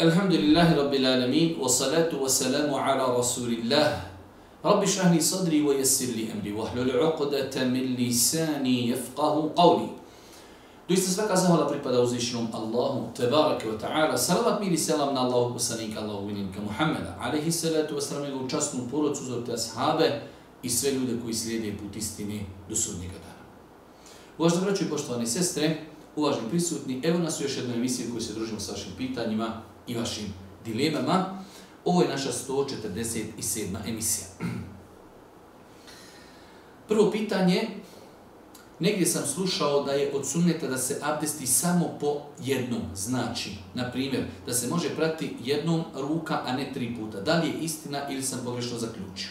Alhamdulillahi Rabbil Alamin, wa salatu wa salamu ala Rasulillah. Rabbi šahni sadri wa jesirli emri, wa hlul uqdata min lisani jefqahu qavli. Doista svaka zahvala pripada uzvišenom Allahu, tebareke wa ta'ala, salavat mili selam na Allahu poslanika, Allahu vinilka Muhammeda, alaihi salatu wa salam njegovu častnu porodcu, zorite ashabe i sve ljude koji slijede put istine do sudnjega dana. Uvažno vraću i poštovane sestre, uvažni prisutni, evo nas u još jednoj emisiji u kojoj se družimo sa vašim pitanjima, i vašim dilemama. Ovo je naša 147. emisija. Prvo pitanje, negdje sam slušao da je od da se abdesti samo po jednom. Znači, na da se može prati jednom ruka, a ne tri puta. Da li je istina ili sam pogrešno zaključio?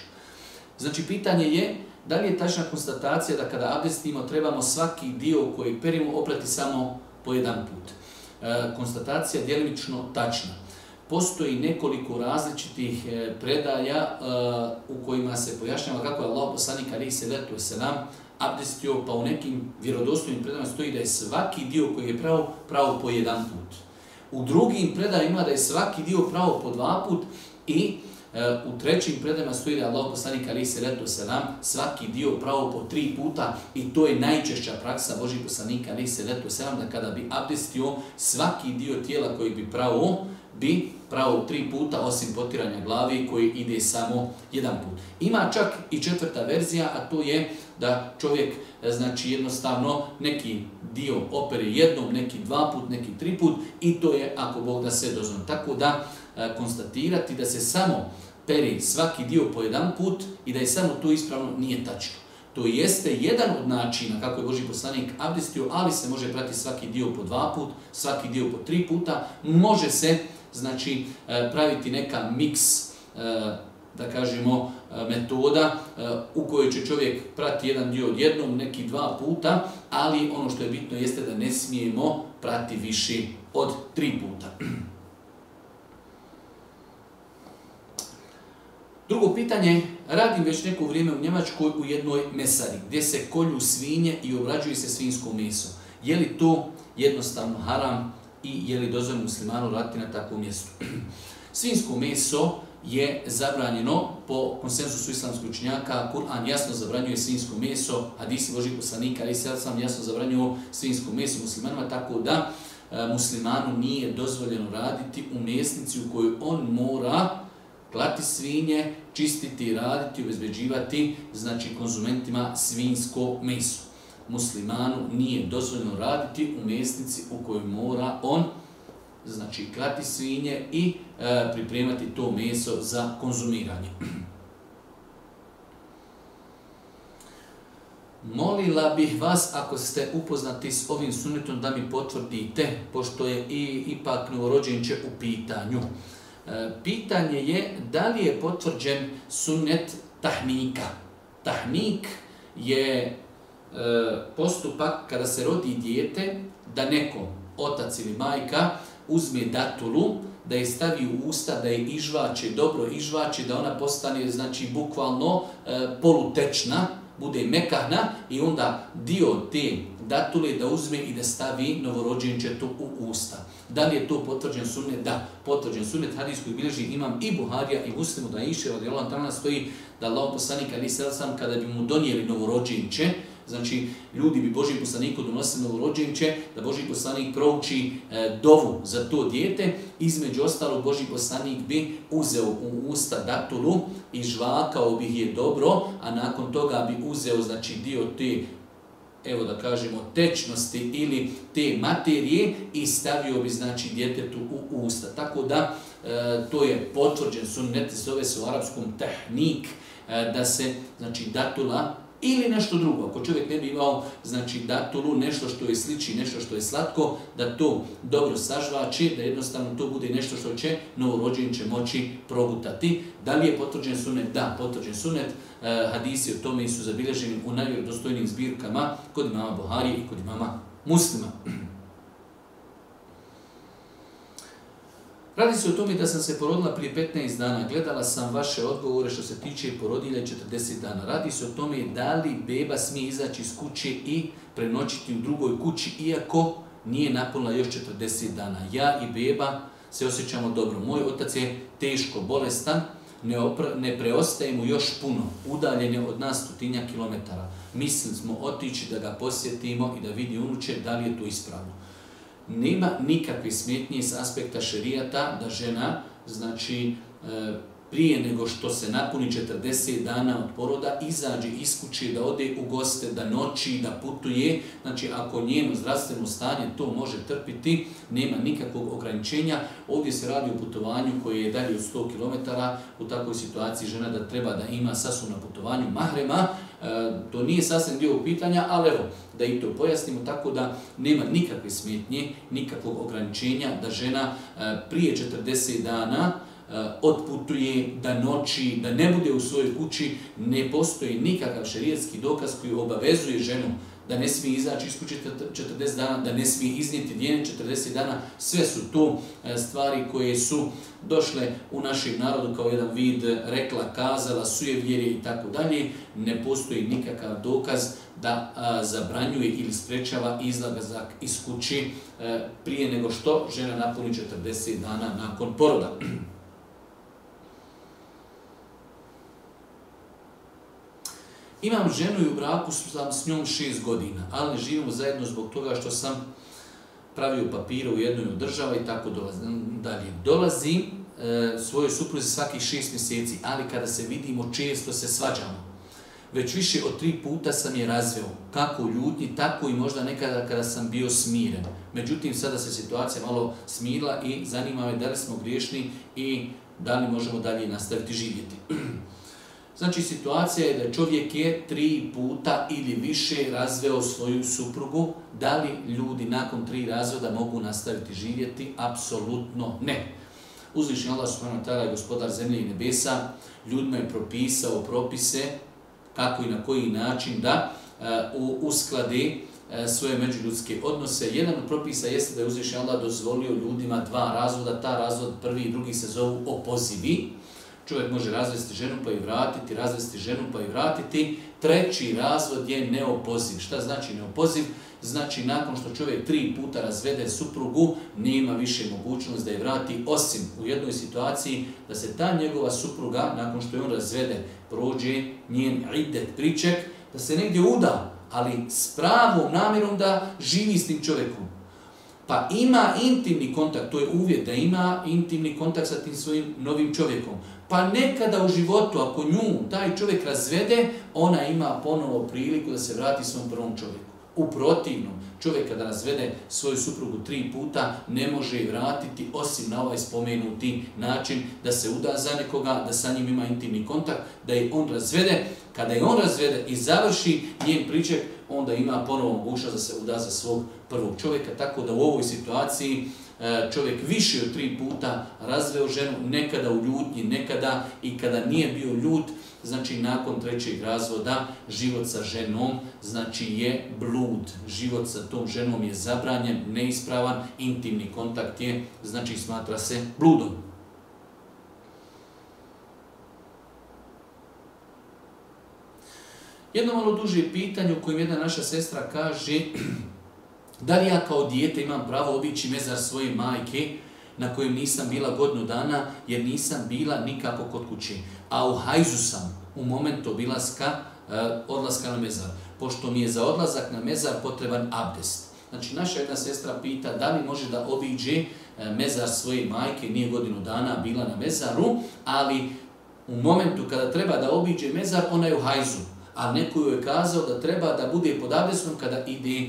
Znači, pitanje je da li je tačna konstatacija da kada abdestimo trebamo svaki dio koji perimo oprati samo po jedan put. E, konstatacija djelimično tačna. Postoji nekoliko različitih e, predaja e, u kojima se pojašnjava kako je Allah poslanik Ali se letu abdestio, pa u nekim vjerodostojnim predajama stoji da je svaki dio koji je pravo, pravo po jedan put. U drugim predajima da je svaki dio pravo po dva put i Eh, u trećim predajama da Allah poslanik ali se letu svaki dio pravo po tri puta i to je najčešća praksa boži poslanika ali se se selam da kada bi abdestio svaki dio tijela koji bi pravo bi pravo tri puta osim potiranja glavi koji ide samo jedan put. Ima čak i četvrta verzija, a to je da čovjek eh, znači jednostavno neki dio opere jednom, neki dva put, neki tri put i to je ako Bog da se Tako da E, konstatirati da se samo peri svaki dio po jedan put i da je samo to ispravno nije tačno. To jeste jedan od načina kako je Boži poslanik abdestio, ali se može prati svaki dio po dva put, svaki dio po tri puta. Može se znači e, praviti neka miks e, da kažemo metoda u kojoj će čovjek prati jedan dio od jednom, neki dva puta, ali ono što je bitno jeste da ne smijemo prati više od tri puta. Drugo pitanje, radim već neko vrijeme u Njemačkoj u jednoj mesari gdje se kolju svinje i obrađuje se svinsko meso. Je li to jednostavno haram i je li dozvoljeno muslimanu raditi na takvom mjestu? Svinjsko meso je zabranjeno po konsensusu islamskih učenjaka. Kur'an jasno zabranjuje svinsko meso, hadisi Boži poslanika, ali sad sam jasno zabranjuju svinsko meso muslimanima, tako da e, muslimanu nije dozvoljeno raditi u mesnici u kojoj on mora klati svinje, čistiti, raditi, obezbeđivati znači konzumentima svinsko meso. Muslimanu nije dozvoljeno raditi u mesnici u kojoj mora on znači krati svinje i e, pripremati to meso za konzumiranje. Molila bih vas, ako ste upoznati s ovim sunetom, da mi potvrdite, pošto je i ipak novorođenče u pitanju. E, pitanje je da li je potvrđen sunnet tahnika. Tahnik je e, postupak kada se rodi dijete da neko, otac ili majka, uzme datulu, da je stavi u usta, da je ižvače, dobro ižvače, da ona postane znači bukvalno e, polutečna, bude mekahna i onda dio te datule da uzme i da stavi novorođenče to u usta. Da li je to potvrđen sunnet? Da, potvrđen sunnet koji bilježi imam i Buharija i Muslimu da iše od Jelan trana stoji da Allah poslanik ali sam kada bi mu donijeli novorođenče Znači, ljudi bi Boži poslaniku donosili novorođenče, da Boži poslanik prouči e, dovu za to dijete. Između ostalo, Boži poslanik bi uzeo u usta datulu i žvakao bi je dobro, a nakon toga bi uzeo znači, dio te evo da kažemo, tečnosti ili te materije i stavio bi znači djetetu u usta. Tako da e, to je potvrđen sunnet, zove se u arapskom tehnik, e, da se znači datula ili nešto drugo, ako čovjek ne bi imao znači, datulu, nešto što je sliči, nešto što je slatko, da to dobro sažvači, da jednostavno to bude nešto što će novorođen će moći progutati. Da li je potvrđen sunet? Da, potvrđen sunet. E, hadisi o tome su zabilježeni u najvjerodostojnim zbirkama kod imama Buhari i kod imama muslima. Radi se o tome da sam se porodila prije 15 dana, gledala sam vaše odgovore što se tiče porodilja 40 dana. Radi se o tome da li beba smije izaći iz kuće i prenoćiti u drugoj kući iako nije napunila još 40 dana. Ja i beba se osjećamo dobro. Moj otac je teško bolestan, ne, ne preostaje mu još puno, udaljen je od nas stotinja kilometara. Mislim smo otići da ga posjetimo i da vidi unuče da li je to ispravno nema nikakve smetnje s aspekta šerijata da žena, znači, e, prije nego što se napuni 40 dana od poroda, izađe iz da ode u goste, da noći, da putuje. Znači, ako njeno zdravstveno stanje to može trpiti, nema nikakvog ograničenja. Ovdje se radi o putovanju koje je dalje od 100 km. U takvoj situaciji žena da treba da ima sasu na putovanju mahrema, E, to nije sasvim dio pitanja, ali evo, da i to pojasnimo, tako da nema nikakve smetnje, nikakvog ograničenja da žena e, prije 40 dana e, otputuje, da noći, da ne bude u svojoj kući, ne postoji nikakav šerijetski dokaz koji obavezuje ženu da ne smije izaći iz kuće 40 dana, da ne smije iznijeti djene 40 dana, sve su to e, stvari koje su došle u našem narodu kao jedan vid rekla, kazala, sujevjerje i tako dalje, ne postoji nikakav dokaz da zabranjuje ili sprečava izlagazak iz kući e, prije nego što žena napuni 40 dana nakon poroda. Imam ženu i u braku sam s njom šest godina, ali živimo zajedno zbog toga što sam pravio papire u jednoj od država i tako dolazim dalje. Dolazim e, svojoj supruzi svakih šest mjeseci, ali kada se vidimo često se svađamo. Već više od tri puta sam je razveo, kako u tako i možda nekada kada sam bio smiren. Međutim, sada se situacija malo smila i zanima me da li smo griješni i da li možemo dalje nastaviti živjeti. Znači situacija je da čovjek je tri puta ili više razveo svoju suprugu. Da li ljudi nakon tri razvoda mogu nastaviti živjeti? Apsolutno ne. Uzvišnji Allah su wa je gospodar zemlje i nebesa. Ljudima je propisao propise kako i na koji način da uh, usklade eh, svoje međuljudske odnose. Jedan od propisa jeste da je uzvišnji Allah dozvolio ljudima dva razvoda. Ta razvod prvi i drugi se zovu opozivi. Čovjek može razvesti ženu pa i vratiti, razvesti ženu pa i vratiti. Treći razvod je neopoziv. Šta znači neopoziv? Znači nakon što čovjek tri puta razvede suprugu, nema više mogućnost da je vrati, osim u jednoj situaciji da se ta njegova supruga, nakon što je on razvede, prođe njen idet priček, da se negdje uda, ali s pravom namjerom da živi s tim čovjekom. Pa ima intimni kontakt, to je uvjet da ima intimni kontakt sa tim svojim novim čovjekom. Pa nekada u životu, ako nju taj čovjek razvede, ona ima ponovo priliku da se vrati svom prvom čovjeku. U protivnom, čovjek kada razvede svoju suprugu tri puta, ne može je vratiti osim na ovaj spomenuti način da se uda za nekoga, da sa njim ima intimni kontakt, da je on razvede. Kada je on razvede i završi njen priček, onda ima ponovo mogućnost da se uda za svog prvog čovjeka. Tako da u ovoj situaciji E, čovjek više od tri puta razveo ženu, nekada u ljutnji, nekada i kada nije bio ljut, znači nakon trećeg razvoda život sa ženom znači je blud, život sa tom ženom je zabranjen, neispravan, intimni kontakt je, znači smatra se bludom. Jedno malo duže pitanje u kojem jedna naša sestra kaže da li ja kao dijete imam pravo obići mezar svoje majke na kojem nisam bila godinu dana jer nisam bila nikako kod kuće. A u hajzu sam u momentu obilaska, e, odlaska na mezar. Pošto mi je za odlazak na mezar potreban abdest. Znači naša jedna sestra pita da li može da obiđe e, mezar svoje majke, nije godinu dana bila na mezaru, ali u momentu kada treba da obiđe mezar, ona je u hajzu a neko je kazao da treba da bude pod abdestom kada ide e,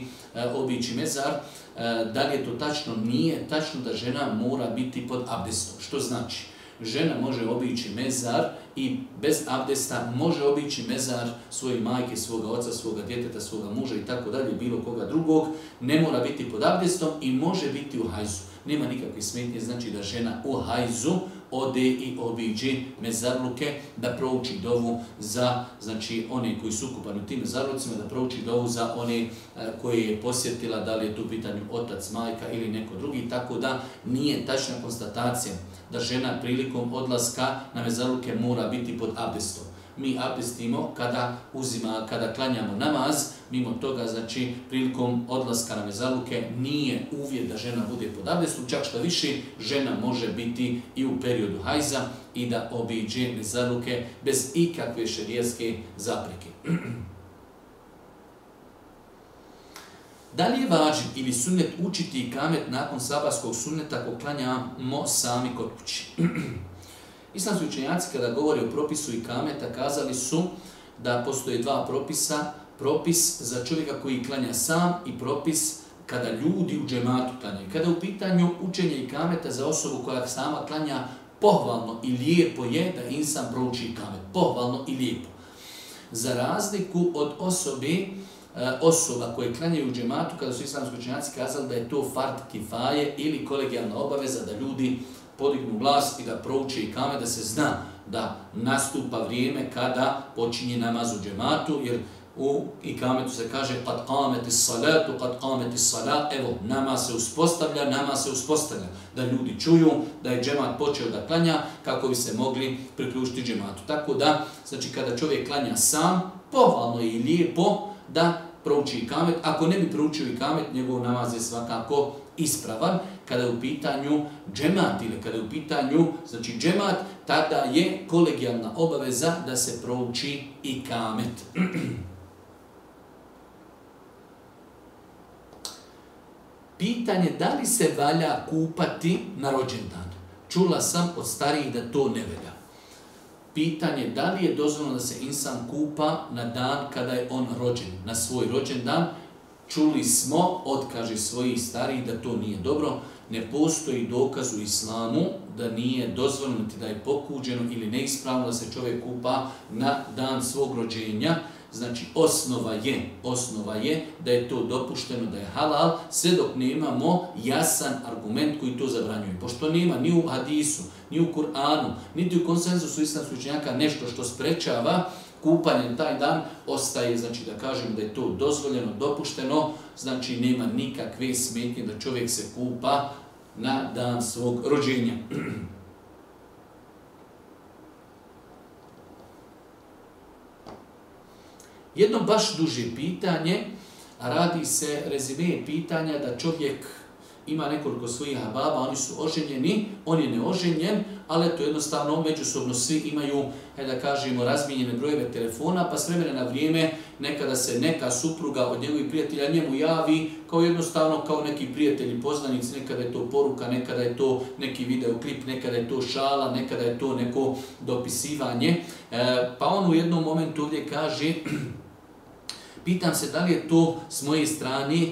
obići mezar, e, da li je to tačno? Nije tačno da žena mora biti pod abdestom. Što znači? Žena može obići mezar i bez abdesta može obići mezar svoje majke, svoga oca, svoga djeteta, svoga muža i tako dalje, bilo koga drugog. Ne mora biti pod abdestom i može biti u hajzu. Nema nikakve smetnje, znači da žena u hajzu ode i obiđe mezarluke da prouči dovu za znači one koji su ukupani u tim mezarlucima, da prouči dovu za one e, koje je posjetila, da li je tu pitanju otac, majka ili neko drugi, tako da nije tačna konstatacija da žena prilikom odlaska na mezarluke mora biti pod abestom mi apestimo kada uzima, kada klanjamo namaz, mimo toga, znači, prilikom odlaska na mezaluke nije uvjet da žena bude pod abdestom, čak što više, žena može biti i u periodu hajza i da obiđe zaluke bez ikakve šerijeske zapreke. Da li je važi ili sunnet učiti i kamet nakon sabarskog sunneta ko klanjamo sami kod kući? Islamski učenjaci kada govori o propisu i kameta kazali su da postoje dva propisa, propis za čovjeka koji klanja sam i propis kada ljudi u džematu klanjaju. Kada u pitanju učenje i kameta za osobu koja sama klanja, pohvalno i lijepo je da insan prouči kamet. Pohvalno i lijepo. Za razliku od osobe, osoba koje klanjaju u džematu, kada su islamski učenjaci kazali da je to fart kifaje ili kolegijalna obaveza da ljudi podignu glas i da prouče i kame, da se zna da nastupa vrijeme kada počinje namaz u džematu, jer u ikametu se kaže kad kameti salatu, kad kameti salat, evo nama se uspostavlja, nama se uspostavlja. Da ljudi čuju da je džemat počeo da klanja kako bi se mogli priključiti džematu. Tako da, znači kada čovjek klanja sam, povalno i lijepo da prouči ikamet. Ako ne bi proučio kamet njegov namaz je svakako ispravan kada je u pitanju džemat ili kada je u pitanju, znači džemat, tada je kolegijalna obaveza da se prouči i kamet. Pitanje da li se valja kupati na rođendan. Čula sam od starijih da to ne velja. Pitanje da li je dozvoljeno da se insan kupa na dan kada je on rođen, na svoj rođendan, čuli smo od, kaže, svojih starih da to nije dobro, ne postoji dokaz u islamu da nije dozvoljeno da je pokuđeno ili neispravno da se čovjek kupa na dan svog rođenja. Znači, osnova je, osnova je da je to dopušteno, da je halal, sve dok nemamo jasan argument koji to zabranjuje. Pošto nema ni u hadisu, ni u Kur'anu, niti u konsenzusu islamskih nešto što sprečava, kupanjem taj dan ostaje, znači da kažem da je to dozvoljeno, dopušteno, znači nema nikakve smetnje da čovjek se kupa na dan svog rođenja. Jedno baš duže pitanje, radi se rezime pitanja da čovjek ima nekoliko svojih baba, oni su oženjeni, on je neoženjen, ali to jednostavno međusobno svi imaju, hajde da kažemo, razminjene brojeve telefona, pa s vremena na vrijeme nekada se neka supruga od njegovih prijatelja njemu javi, kao jednostavno kao neki prijatelji poznanic, nekada je to poruka, nekada je to neki videoklip, nekada je to šala, nekada je to neko dopisivanje. E, pa on u jednom momentu ovdje kaže, pitam se da li je to s moje strane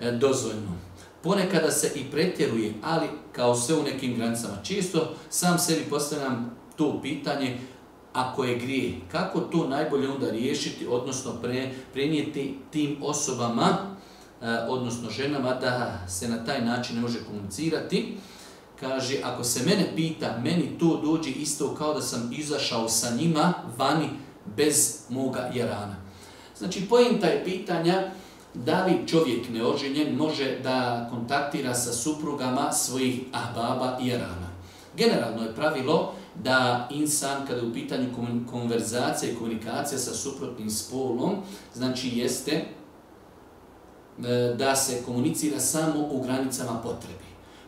e, dozvoljno ponekada se i pretjeruje, ali kao sve u nekim granicama. Čisto sam sebi postavljam to pitanje, ako je grije, kako to najbolje onda riješiti, odnosno pre, prenijeti tim osobama, e, odnosno ženama, da se na taj način ne može komunicirati. Kaže, ako se mene pita, meni to dođe isto kao da sam izašao sa njima vani bez moga jarana. Znači, pojenta je pitanja, da li čovjek neoženjen može da kontaktira sa suprugama svojih ahbaba i arana. Generalno je pravilo da insan kada je u pitanju konverzacija i komunikacija sa suprotnim spolom, znači jeste e, da se komunicira samo u granicama potrebi.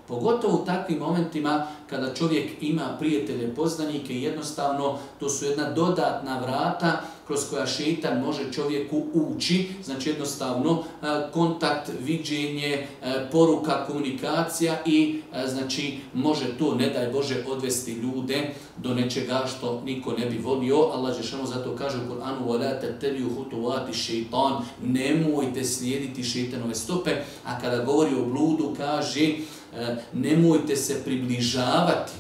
Pogotovo u takvim momentima kada čovjek ima prijatelje, poznanike i jednostavno to su jedna dodatna vrata kroz koja šeitan može čovjeku ući, znači jednostavno e, kontakt, viđenje, e, poruka, komunikacija i e, znači može to, ne daj Bože, odvesti ljude do nečega što niko ne bi volio. Allah Žešano zato kaže u Koranu وَلَا تَتَّبِيُ هُتُوَاتِ Nemojte slijediti šeitanove stope, a kada govori o bludu kaže nemojte se približavati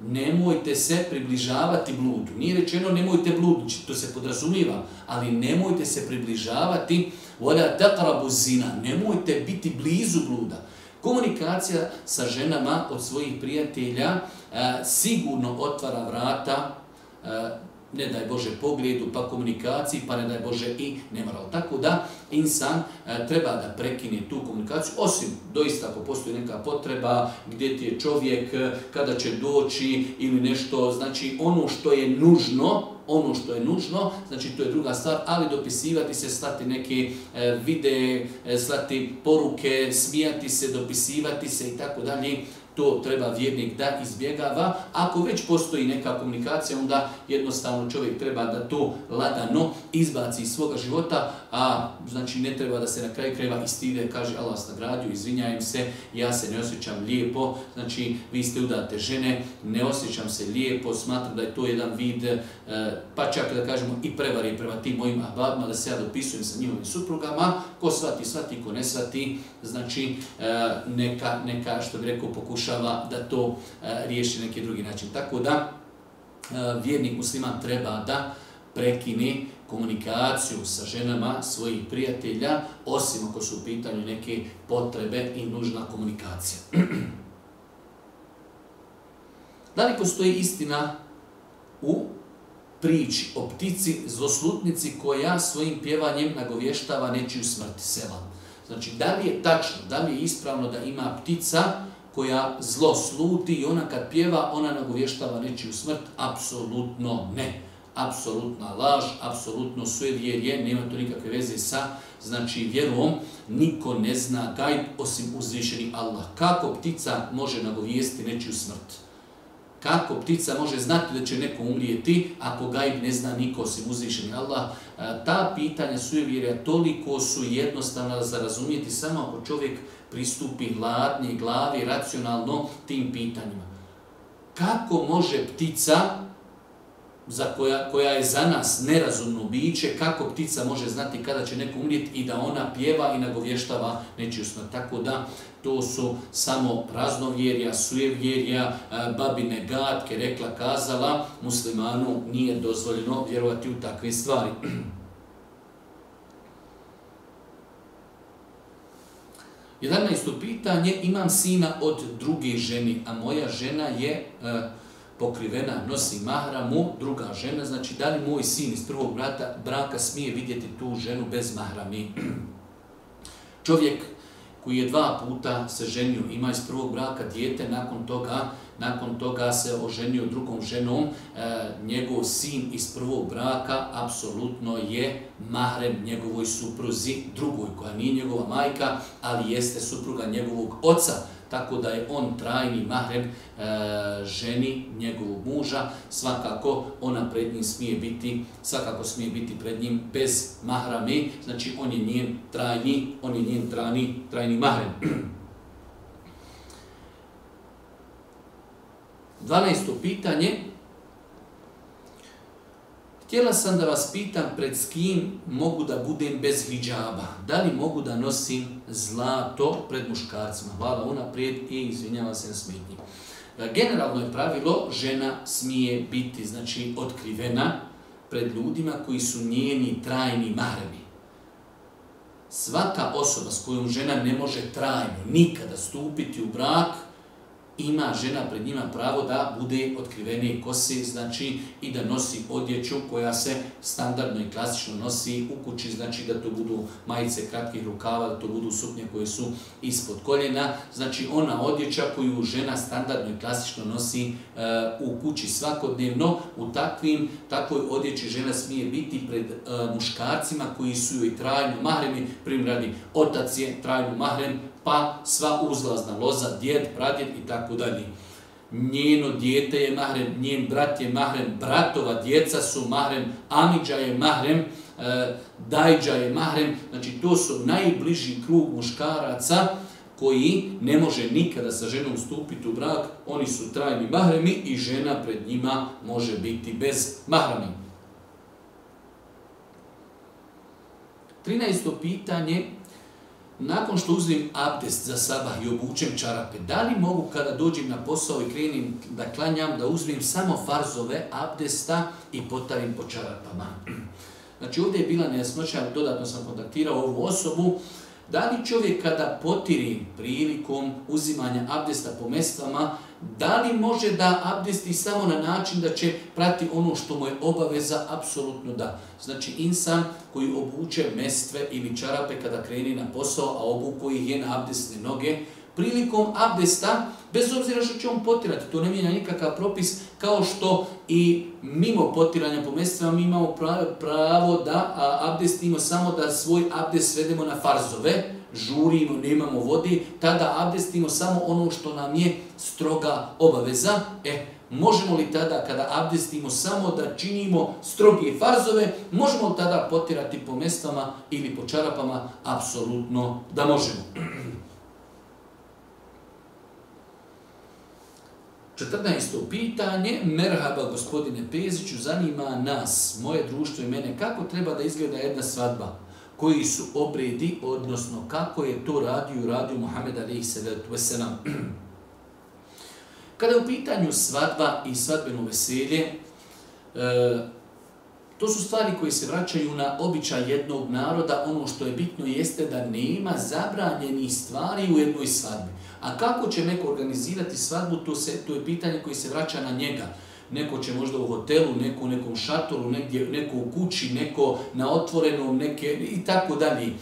nemojte se približavati bludu. Nije rečeno nemojte bluditi, znači, to se podrazumijeva, ali nemojte se približavati voda taqrabu zina, nemojte biti blizu bluda. Komunikacija sa ženama od svojih prijatelja eh, sigurno otvara vrata eh, ne daj Bože pogledu, pa komunikaciji, pa ne daj Bože i nemoral. Tako da insan e, treba da prekine tu komunikaciju, osim doista ako postoji neka potreba gdje ti je čovjek, e, kada će doći ili nešto, znači ono što je nužno, ono što je nužno, znači to je druga stvar, ali dopisivati se, slati neke e, vide, slati poruke, smijati se, dopisivati se i tako dalje, to treba vjernik da izbjegava. Ako već postoji neka komunikacija, onda jednostavno čovjek treba da to ladano izbaci iz svoga života, a znači ne treba da se na kraju kreva istide, kaže Allah vas nagradio, izvinjajem se, ja se ne osjećam lijepo, znači vi ste udate žene, ne osjećam se lijepo, smatram da je to jedan vid, e, pa čak da kažemo i prevari prema tim mojim ahbabima, da se ja dopisujem sa njihovim suprugama, ko svati, svati, ko ne svati, znači e, neka, neka, što bi rekao, pokušava da to e, riješi neki drugi način. Tako da, e, vjernik musliman treba da prekini komunikaciju sa ženama svojih prijatelja, osim ako su u pitanju neke potrebe i nužna komunikacija. da li postoji istina u priči o ptici zloslutnici koja svojim pjevanjem nagovještava nečiju smrt seba? Znači, da li je tačno, da li je ispravno da ima ptica koja zlo sluti i ona kad pjeva, ona nagovještava nečiju smrt? Apsolutno ne apsolutna laž, apsolutno suevjerje, nema to nikakve veze sa znači vjerom, niko ne zna gajb osim uzvišeni Allah. Kako ptica može nagovijesti nečiju smrt? Kako ptica može znati da će neko umrijeti ako gajb ne zna niko osim uzvišeni Allah? Ta pitanja sujevjerja toliko su jednostavna za razumjeti samo ako čovjek pristupi hladni glavi, racionalno tim pitanjima. Kako može ptica za koja, koja je za nas nerazumno biće, kako ptica može znati kada će neko umrijeti i da ona pjeva i nagovještava nečiju smrt. Tako da to su samo praznovjerja, sujevjerja, e, babine gadke, rekla, kazala, muslimanu nije dozvoljeno vjerovati u takve stvari. isto pitanje, imam sina od druge ženi, a moja žena je e, pokrivena nosi mahramu, druga žena, znači da li moj sin iz prvog brata, braka smije vidjeti tu ženu bez mahrami? Čovjek koji je dva puta se ženio, ima iz prvog braka dijete, nakon toga, nakon toga se oženio drugom ženom, e, njegov sin iz prvog braka apsolutno je mahrem njegovoj supruzi, drugoj koja nije njegova majka, ali jeste supruga njegovog oca tako da je on trajni mahrem e, ženi njegovog muža, svakako ona pred njim smije biti, svakako smije biti pred njim bez mahrame, znači on je njen trajni, on je njen trajni, trajni mahrem. 12. pitanje, Htjela sam da vas pitam pred s kim mogu da budem bez hijjaba. Da li mogu da nosim zlato pred muškarcima? Hvala unaprijed i izvinjava se na smetnji. E, generalno je pravilo žena smije biti znači otkrivena pred ljudima koji su njeni trajni marami. Svaka osoba s kojom žena ne može trajno nikada stupiti u brak, ima žena pred njima pravo da bude otkrivene kose, znači i da nosi odjeću koja se standardno i klasično nosi u kući, znači da to budu majice kratkih rukava, da to budu suknje koje su ispod koljena, znači ona odjeća koju žena standardno i klasično nosi e, u kući svakodnevno, u takvim, takvoj odjeći žena smije biti pred e, muškarcima koji su joj trajno mahremi, primjer radi, otac je trajno mahrem, pa sva uzlazna loza, djed, pradjed i tako dalje. Njeno dijete je mahrem, njen brat je mahrem, bratova djeca su mahrem, Amidža je mahrem, e, Dajđa je mahrem. Znači to su najbliži krug muškaraca koji ne može nikada sa ženom stupiti u brak, oni su trajni mahremi i žena pred njima može biti bez mahremi. 13. pitanje nakon što uzim abdest za sabah i obučem čarape, da li mogu kada dođem na posao i krenim da klanjam, da uzmem samo farzove abdesta i potavim po čarapama? Znači ovdje je bila nejasnoća, dodatno sam kontaktirao ovu osobu, da li čovjek kada potiri prilikom uzimanja abdesta po mestvama, da li može da abdesti samo na način da će prati ono što mu je obaveza? Apsolutno da. Znači insan koji obuče mestve ili čarape kada kreni na posao, a obu ih je na abdestne noge, prilikom abdesta, bez obzira što će on potirati, to ne mijenja nikakav propis, kao što i mimo potiranja po mestvama mi imamo pravo da abdestimo samo da svoj abdest svedemo na farzove, žurimo, nemamo vode, tada abdestimo samo ono što nam je stroga obaveza. E, možemo li tada kada abdestimo samo da činimo stroge farzove, možemo li tada potirati po mestama ili po čarapama? Apsolutno da možemo. 14. pitanje, merhaba gospodine Peziću, zanima nas, moje društvo i mene, kako treba da izgleda jedna svadba? koji su obredi, odnosno kako je to radio u radio Muhammed aleyhi salatu Veselam. Kada je u pitanju svadba i svadbeno veselje, e, to su stvari koje se vraćaju na običaj jednog naroda. Ono što je bitno jeste da nema zabranjenih stvari u jednoj svadbi. A kako će neko organizirati svadbu, to, se, to je pitanje koje se vraća na njega. Neko će možda u hotelu, neko u nekom šatoru, negdje, neko u kući, neko na otvorenom, neke i tako dalje.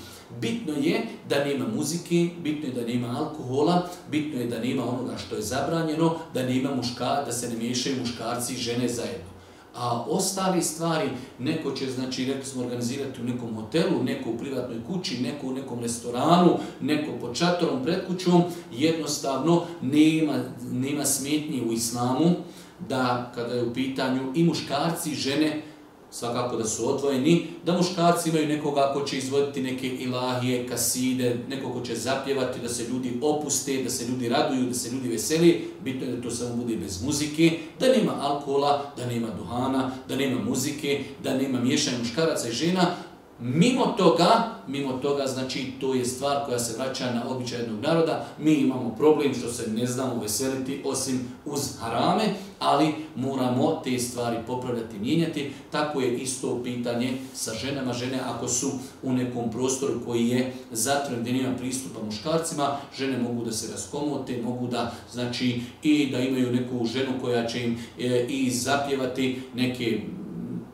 Bitno je da nema muzike, bitno je da nema alkohola, bitno je da nema onoga što je zabranjeno, da nema muška, da se ne miješaju muškarci i žene zajedno. A ostali stvari, neko će, znači, rekli smo, organizirati u nekom hotelu, neko u privatnoj kući, neko u nekom restoranu, neko pod čatorom, pred kućom, jednostavno nema, nema smetnji u islamu, da kada je u pitanju i muškarci i žene, svakako da su odvojeni, da muškarci imaju nekoga ko će izvoditi neke ilahije, kaside, nekoga ko će zapjevati, da se ljudi opuste, da se ljudi raduju, da se ljudi veseli, bitno je da to samo bude bez muzike, da nema alkohola, da nema duhana, da nema muzike, da nema miješanja muškaraca i žena, Mimo toga, mimo toga, znači to je stvar koja se vraća na običaj jednog naroda. Mi imamo problem što se ne znamo veseliti osim uz harame, ali moramo te stvari popravljati, mijenjati. Tako je isto pitanje sa ženama. Žene ako su u nekom prostoru koji je zatvoren gdje nema pristupa muškarcima, žene mogu da se raskomote, mogu da znači i da imaju neku ženu koja će im e, i zapjevati neke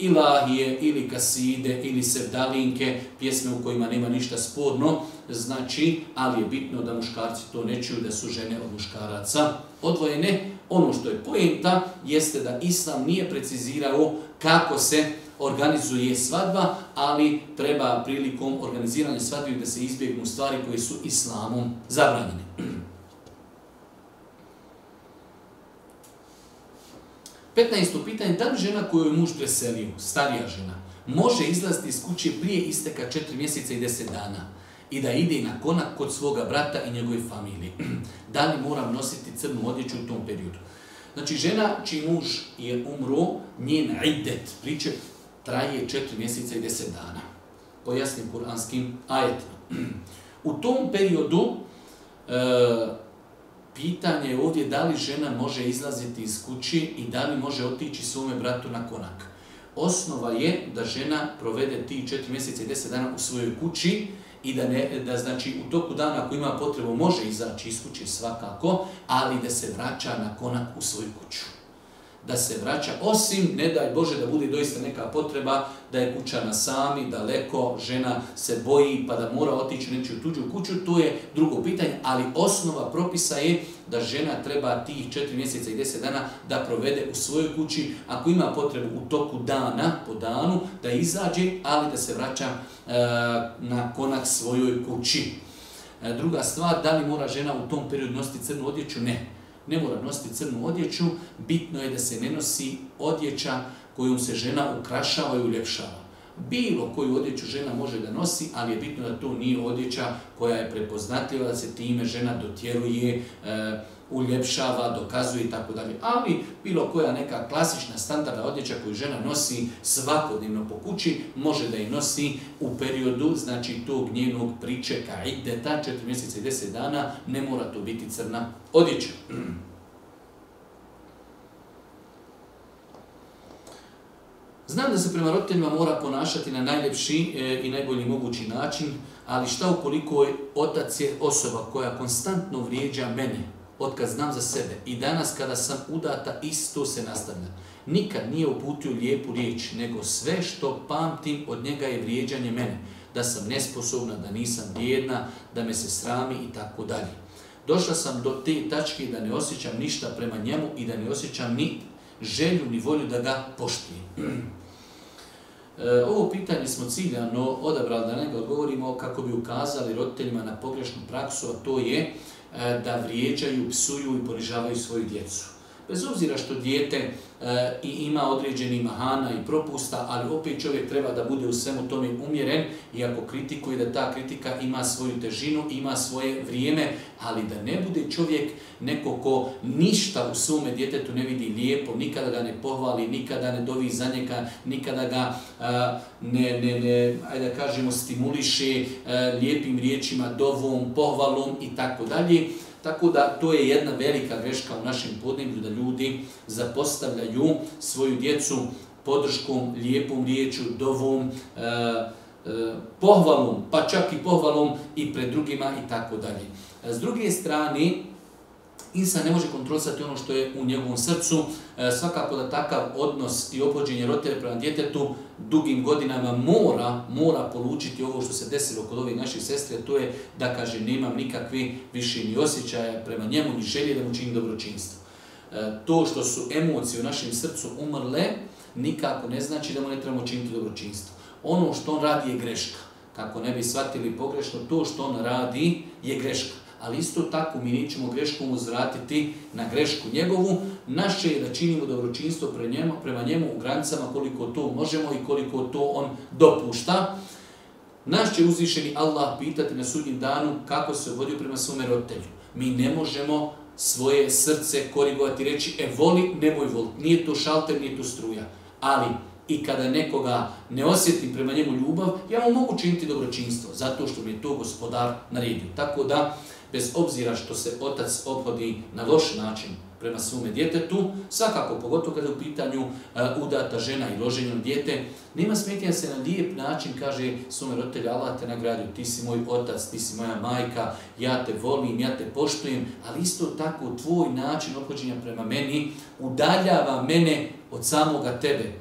ilahije ili kaside ili sevdalinke, pjesme u kojima nema ništa sporno, znači, ali je bitno da muškarci to ne čuju, da su žene od muškaraca odvojene. Ono što je poenta jeste da Islam nije precizirao kako se organizuje svadba, ali treba prilikom organiziranja svadbi da se izbjegnu stvari koje su islamom zabranjene. 15. pitanje, da li žena koju je muž preselio, starija žena, može izlaziti iz kuće prije isteka 4 mjeseca i deset dana i da ide na konak kod svoga brata i njegove familije? da li moram nositi crnu odjeću u tom periodu? Znači, žena čiji muž je umro, njen idet, priče, traje 4 mjeseca i deset dana. Po jasnim kuranskim ajetima. u tom periodu, e, Pitanje je ovdje da li žena može izlaziti iz kući i da li može otići svome bratu na konak. Osnova je da žena provede ti četiri mjeseca i deset dana u svojoj kući i da, ne, da znači u toku dana ako ima potrebu može izaći iz kuće svakako, ali da se vraća na konak u svoju kuću da se vraća, osim, ne daj Bože, da bude doista neka potreba da je na sami, daleko, žena se boji pa da mora otići nečiju tuđu kuću, to je drugo pitanje, ali osnova propisa je da žena treba tih 4 mjeseca i 10 dana da provede u svojoj kući, ako ima potrebu u toku dana, po danu, da izađe, ali da se vraća e, na konak svojoj kući. E, druga stvar, da li mora žena u tom periodu nositi crnu odjeću? Ne ne mora nositi crnu odjeću, bitno je da se ne nosi odjeća kojom se žena ukrašava i uljepšava. Bilo koju odjeću žena može da nosi, ali je bitno da to nije odjeća koja je prepoznatljiva, da se time žena dotjeruje, e, uljepšava, dokazuje i tako dalje. Ali bilo koja neka klasična standardna odjeća koju žena nosi svakodnevno po kući, može da i nosi u periodu, znači tog njenog pričeka i deta, četiri mjeseca i deset dana, ne mora to biti crna odjeća. Znam da se prema roditeljima mora ponašati na najljepši e, i najbolji mogući način, ali šta ukoliko je otac je osoba koja konstantno vrijeđa mene, kad znam za sebe. I danas kada sam udata, isto se nastavlja. Nikad nije uputio lijepu riječ, nego sve što pamtim od njega je vrijeđanje mene. Da sam nesposobna, da nisam vrijedna, da me se srami i tako dalje. Došla sam do te tačke da ne osjećam ništa prema njemu i da ne osjećam ni želju ni volju da ga poštijem. E, ovo pitanje smo ciljano odabrali da ne ga odgovorimo kako bi ukazali roditeljima na pogrešnu praksu, a to je E, da vrijeđaju, psuju i ponižavaju svoju djecu bez obzira što dijete e, i ima određeni mahana i propusta, ali opet čovjek treba da bude u svemu tome umjeren i ako kritikuje da ta kritika ima svoju težinu, ima svoje vrijeme, ali da ne bude čovjek neko ko ništa u svome djetetu ne vidi lijepo, nikada ga ne pohvali, nikada ne dovi za njega, nikada ga e, ne, ne, ne ajde da kažemo, stimuliše e, lijepim riječima, dovom, pohvalom i tako dalje tako da to je jedna velika greška u našem podneblju da ljudi zapostavljaju svoju djecu podrškom, lijepom riječu, dovom, e, e, pohvalom, pa čak i pohvalom i pred drugima i tako dalje. S druge strane, Insan ne može kontrolisati ono što je u njegovom srcu. E, svakako da takav odnos i opođenje roditelja prema djetetu dugim godinama mora, mora polučiti ovo što se desilo kod ovih naših sestre, to je da kaže nemam nikakvi više ni osjećaja prema njemu, ni želje da mu činim dobročinstvo. E, to što su emocije u našem srcu umrle, nikako ne znači da mu ne trebamo činiti dobročinstvo. Ono što on radi je greška. Kako ne bi shvatili pogrešno, to što on radi je greška ali isto tako mi nećemo greškom uzvratiti na grešku njegovu. Naše je da činimo dobročinstvo pre njemu, prema njemu u granicama koliko to možemo i koliko to on dopušta. Naš će uzvišeni Allah pitati na sudnjem danu kako se vodio prema svome roditelju. Mi ne možemo svoje srce korigovati reći e voli, nemoj voli. Nije to šalter, nije to struja. Ali i kada nekoga ne osjeti prema njemu ljubav, ja mu mogu činiti dobročinstvo, zato što mi je to gospodar naredio. Tako da, bez obzira što se otac obhodi na loš način prema svome djetetu, svakako, pogotovo kada je u pitanju eh, udata žena i loženjom djete, nema smetnja se na lijep način kaže svome roditelju, Allah te nagradio, ti si moj otac, ti si moja majka, ja te volim, ja te poštujem, ali isto tako tvoj način obhođenja prema meni udaljava mene od samoga tebe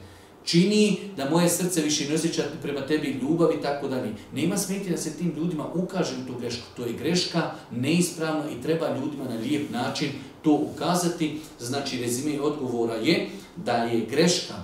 čini da moje srce više ne osjeća prema tebi ljubav i tako dalje. Nema smisla da se tim ljudima ukaže tu grešku. To je greška, neispravno i treba ljudima na lijep način to ukazati. Znači, rezime odgovora je da je greška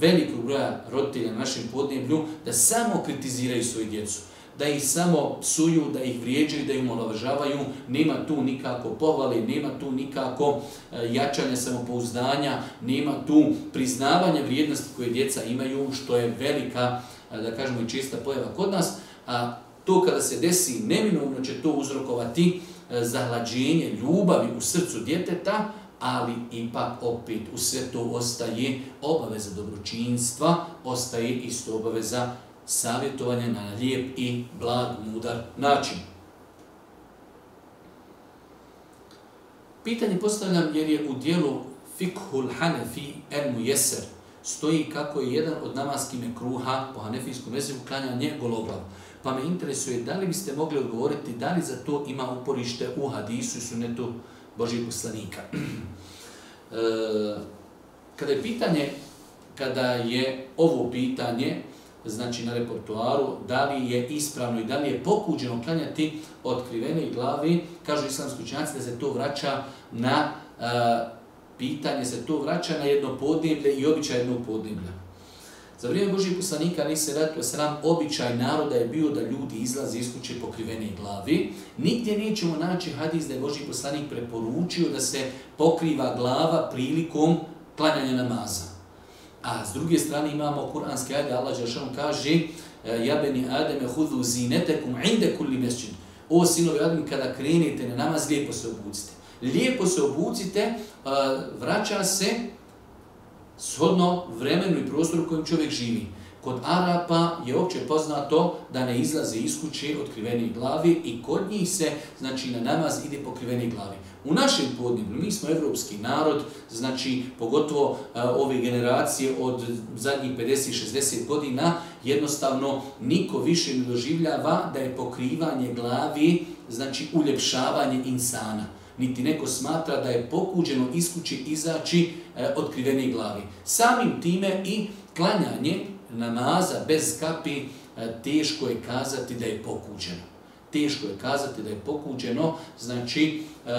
velikog broja roditelja na našem podneblju da samo kritiziraju svoju djecu da ih samo psuju, da ih vrijeđaju, da im molavržavaju, nema tu nikako povali, nema tu nikako e, jačanja samopouzdanja, nema tu priznavanja vrijednosti koje djeca imaju, što je velika, e, da kažemo i čista pojava kod nas, a to kada se desi neminovno će to uzrokovati e, zahlađenje ljubavi u srcu djeteta, ali ipak opet u sve to ostaje obaveza dobročinstva, ostaje isto obaveza savjetovanje na lijep i blag, mudar način. Pitanje postavljam jer je u dijelu Fikhul Hanefi en Mujeser stoji kako je jedan od namaskih kruha po hanefijskom klanja nje golobav. Pa me interesuje da li biste mogli odgovoriti da li za to ima uporište u hadisu i sunetu Božih poslanika. E, kada je pitanje, kada je ovo pitanje, znači na repertuaru, da li je ispravno i da li je pokuđeno klanjati otkrivene glavi, kažu islamski učenjaci da se to vraća na e, pitanje, se to vraća na jedno podneblje i običaj jednog podneblja. Za vrijeme Božih poslanika ni se ratio sram, običaj naroda je bio da ljudi izlaze iz kuće pokrivene glavi. Nigdje nećemo naći hadis da je Božji poslanik preporučio da se pokriva glava prilikom klanjanja namaza. A s druge strane imamo Kur'anske ajde, Allah Đeršan kaže e, Jabeni Ademe hudu zinetekum inde kulli mesčin. O sinovi Adem, kada krenete na namaz, lijepo se obucite. Lijepo se obucite, e, vraća se shodno vremenu i prostoru u kojem čovjek živi. Kod Arapa je opće poznato da ne izlaze iz kuće glavi i kod njih se znači, na namaz ide pokrivenih glavi. U našem podnebnu, mi smo evropski narod, znači pogotovo e, ove generacije od zadnjih 50-60 godina, jednostavno niko više ne doživljava da je pokrivanje glavi, znači uljepšavanje insana niti neko smatra da je pokuđeno iskući izaći e, glavi. Samim time i klanjanje namaza bez kapi e, teško je kazati da je pokuđeno. Teško je kazati da je pokuđeno, znači e,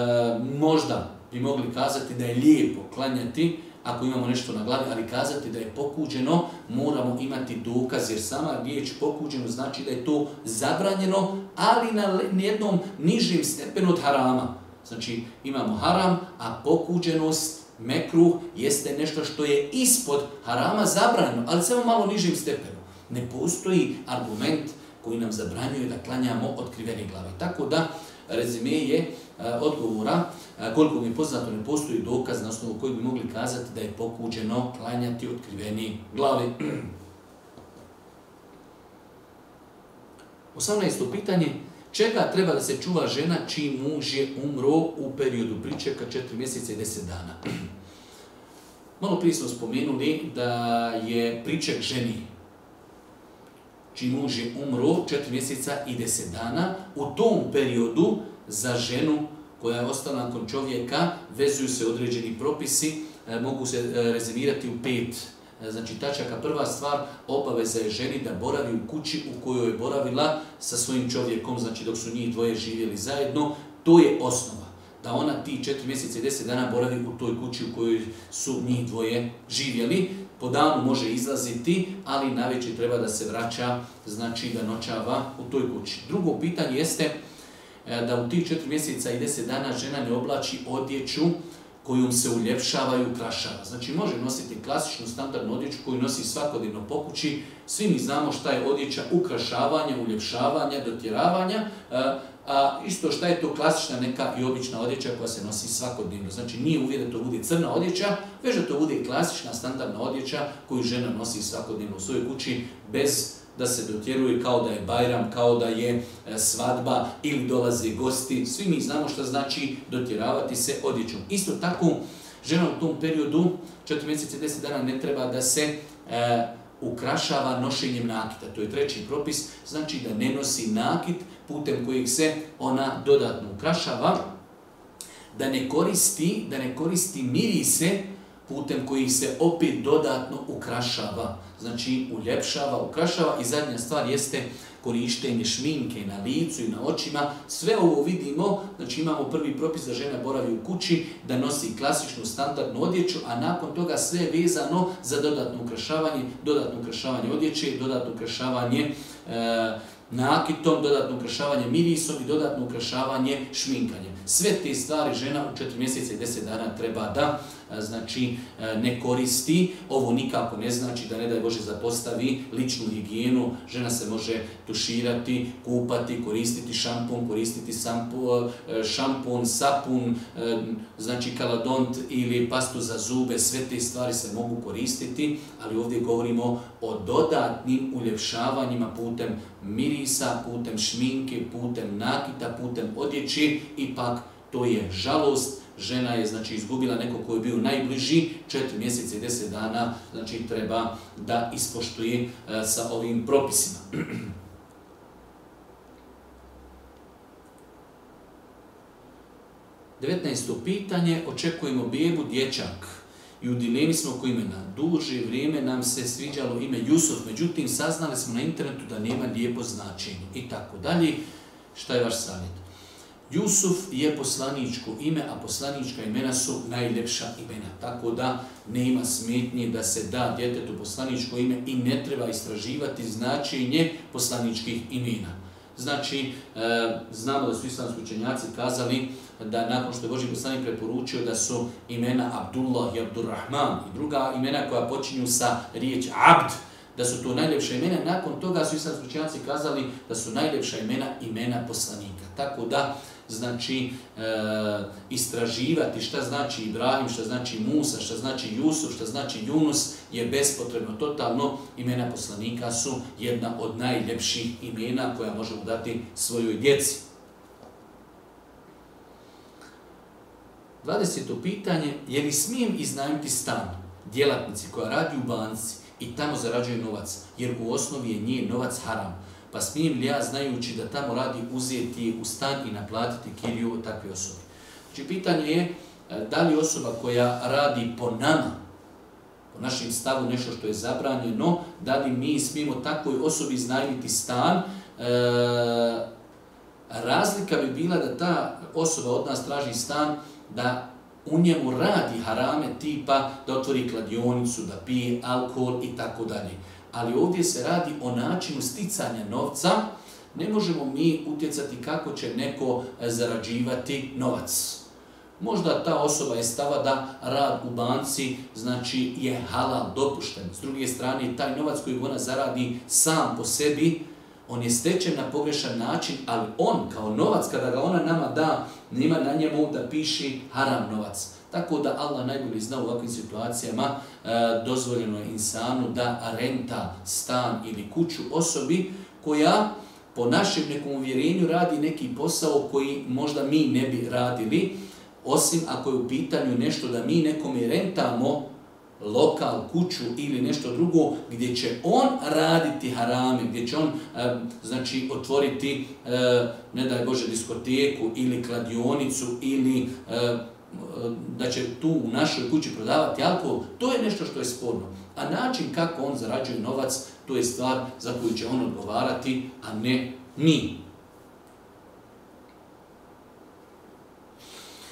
možda bi mogli kazati da je lijepo klanjati, ako imamo nešto na glavi, ali kazati da je pokuđeno, moramo imati dokaz, jer sama riječ pokuđeno znači da je to zabranjeno, ali na jednom nižim stepenu od harama. Znači imamo haram, a pokuđenost mekruh jeste nešto što je ispod harama zabranjeno, ali samo malo nižim stepenom. Ne postoji argument koji nam zabranjuje da klanjamo otkrivene glave. Tako da, rezime je e, odgovora, e, koliko mi je poznato, ne postoji dokaz na osnovu koji bi mogli kazati da je pokuđeno klanjati otkriveni glavi. 18. pitanje, Čega treba da se čuva žena čiji muž je umro u periodu pričeka 4 mjeseca i 10 dana? Malo prije smo spomenuli da je priček ženi čiji muž je umro 4 mjeseca i 10 dana. U tom periodu za ženu koja je ostala nakon čovjeka vezuju se određeni propisi, e, mogu se e, rezervirati u pet E, znači tačaka prva stvar, obaveza je ženi da boravi u kući u kojoj je boravila sa svojim čovjekom, znači dok su njih dvoje živjeli zajedno, to je osnova. Da ona ti četiri mjeseca i deset dana boravi u toj kući u kojoj su njih dvoje živjeli. Po danu može izlaziti, ali navečer treba da se vraća, znači da noćava u toj kući. Drugo pitanje jeste e, da u tih četiri mjeseca i deset dana žena ne oblači odjeću kojom se uljepšavaju i ukrašava. Znači može nositi klasičnu standardnu odjeću koju nosi svakodnevno po kući. Svi mi znamo šta je odjeća ukrašavanja, uljepšavanja, dotjeravanja, a isto šta je to klasična neka i obična odjeća koja se nosi svakodnevno. Znači nije uvijek da to bude crna odjeća, već da to bude klasična standardna odjeća koju žena nosi svakodnevno u svojoj kući bez da se dotjeruje kao da je bajram, kao da je e, svadba ili dolaze gosti. Svi mi znamo što znači dotjeravati se odjećom. Isto tako, žena u tom periodu, četiri mjeseca i 10 dana, ne treba da se e, ukrašava nošenjem nakita. To je treći propis, znači da ne nosi nakit putem kojeg se ona dodatno ukrašava, da ne koristi, da ne koristi mirise putem kojih se opet dodatno ukrašava znači uljepšava, ukrašava i zadnja stvar jeste korištenje šminke na licu i na očima. Sve ovo vidimo, znači imamo prvi propis da žena boravi u kući, da nosi klasičnu standardnu odjeću, a nakon toga sve je vezano za dodatno ukrašavanje, dodatno ukrašavanje odjeće, dodatno ukrašavanje e, nakitom, dodatno ukrašavanje mirisom i dodatno ukrašavanje šminkanjem. Sve te stvari žena u 4 mjeseca i 10 dana treba da E, znači e, ne koristi. Ovo nikako ne znači da ne daj Bože zapostavi ličnu higijenu. Žena se može tuširati, kupati, koristiti šampun, koristiti sampu e, šampon, sapun, znači kaladont ili pastu za zube. Sve te stvari se mogu koristiti, ali ovdje govorimo o dodatnim uljepšavanjima putem mirisa, putem šminke, putem nakita, putem odjeći. Ipak to je žalost žena je znači izgubila nekog koji je bio najbliži, 4 mjeseca i 10 dana znači treba da ispoštuje e, sa ovim propisima. Devetnaesto pitanje, očekujemo bijebu dječak i u dilemi smo oko imena. Duže vrijeme nam se sviđalo ime Jusuf, međutim saznali smo na internetu da nema lijepo značenje i tako dalje. Šta je vaš savjet? Jusuf je poslaničko ime, a poslanička imena su najljepša imena. Tako da nema smetnje da se da djetetu poslaničko ime i ne treba istraživati značenje poslaničkih imena. Znači, e, znamo da su islamski učenjaci kazali da nakon što je Boži poslanik preporučio da su imena Abdullah i Abdurrahman i druga imena koja počinju sa riječ Abd, da su to najljepša imena, nakon toga su islamski učenjaci kazali da su najljepša imena imena poslanika. Tako da znači e, istraživati šta znači Ibrahim, šta znači Musa, šta znači Jusuf, šta znači Junus je bespotrebno totalno. Imena poslanika su jedna od najljepših imena koja možemo dati svojoj djeci. 20. pitanje, je li smijem iznajmiti stan djelatnici koja radi u banci i tamo zarađuje novac, jer u osnovi je njih novac haram pa smijem li ja znajući da tamo radi uzeti u stan i naplatiti kiriju takve osobe. Znači pitanje je e, da li osoba koja radi po nama, po našem stavu nešto što je zabranjeno, da li mi smijemo takvoj osobi iznajmiti stan, e, razlika bi bila da ta osoba od nas traži stan da u njemu radi harame tipa da otvori kladionicu, da pije alkohol i tako dalje ali ovdje se radi o načinu sticanja novca, ne možemo mi utjecati kako će neko e, zarađivati novac. Možda ta osoba je stava da rad u banci znači je halal, dopušten. S druge strane, taj novac koji ona zaradi sam po sebi, on je stečen na pogrešan način, ali on kao novac, kada ga ona nama da, nema na njemu da piši haram novac. Tako da Allah najbolje zna u ovakvim situacijama e, dozvoljeno je insanu da renta stan ili kuću osobi koja po našem nekom uvjerenju radi neki posao koji možda mi ne bi radili, osim ako je u pitanju nešto da mi nekome rentamo lokal, kuću ili nešto drugo gdje će on raditi harame, gdje će on e, znači otvoriti, e, ne daj Bože, diskoteku ili kladionicu ili e, da će tu u našoj kući prodavati alkohol, to je nešto što je sporno. A način kako on zarađuje novac, to je stvar za koju će on odgovarati, a ne mi.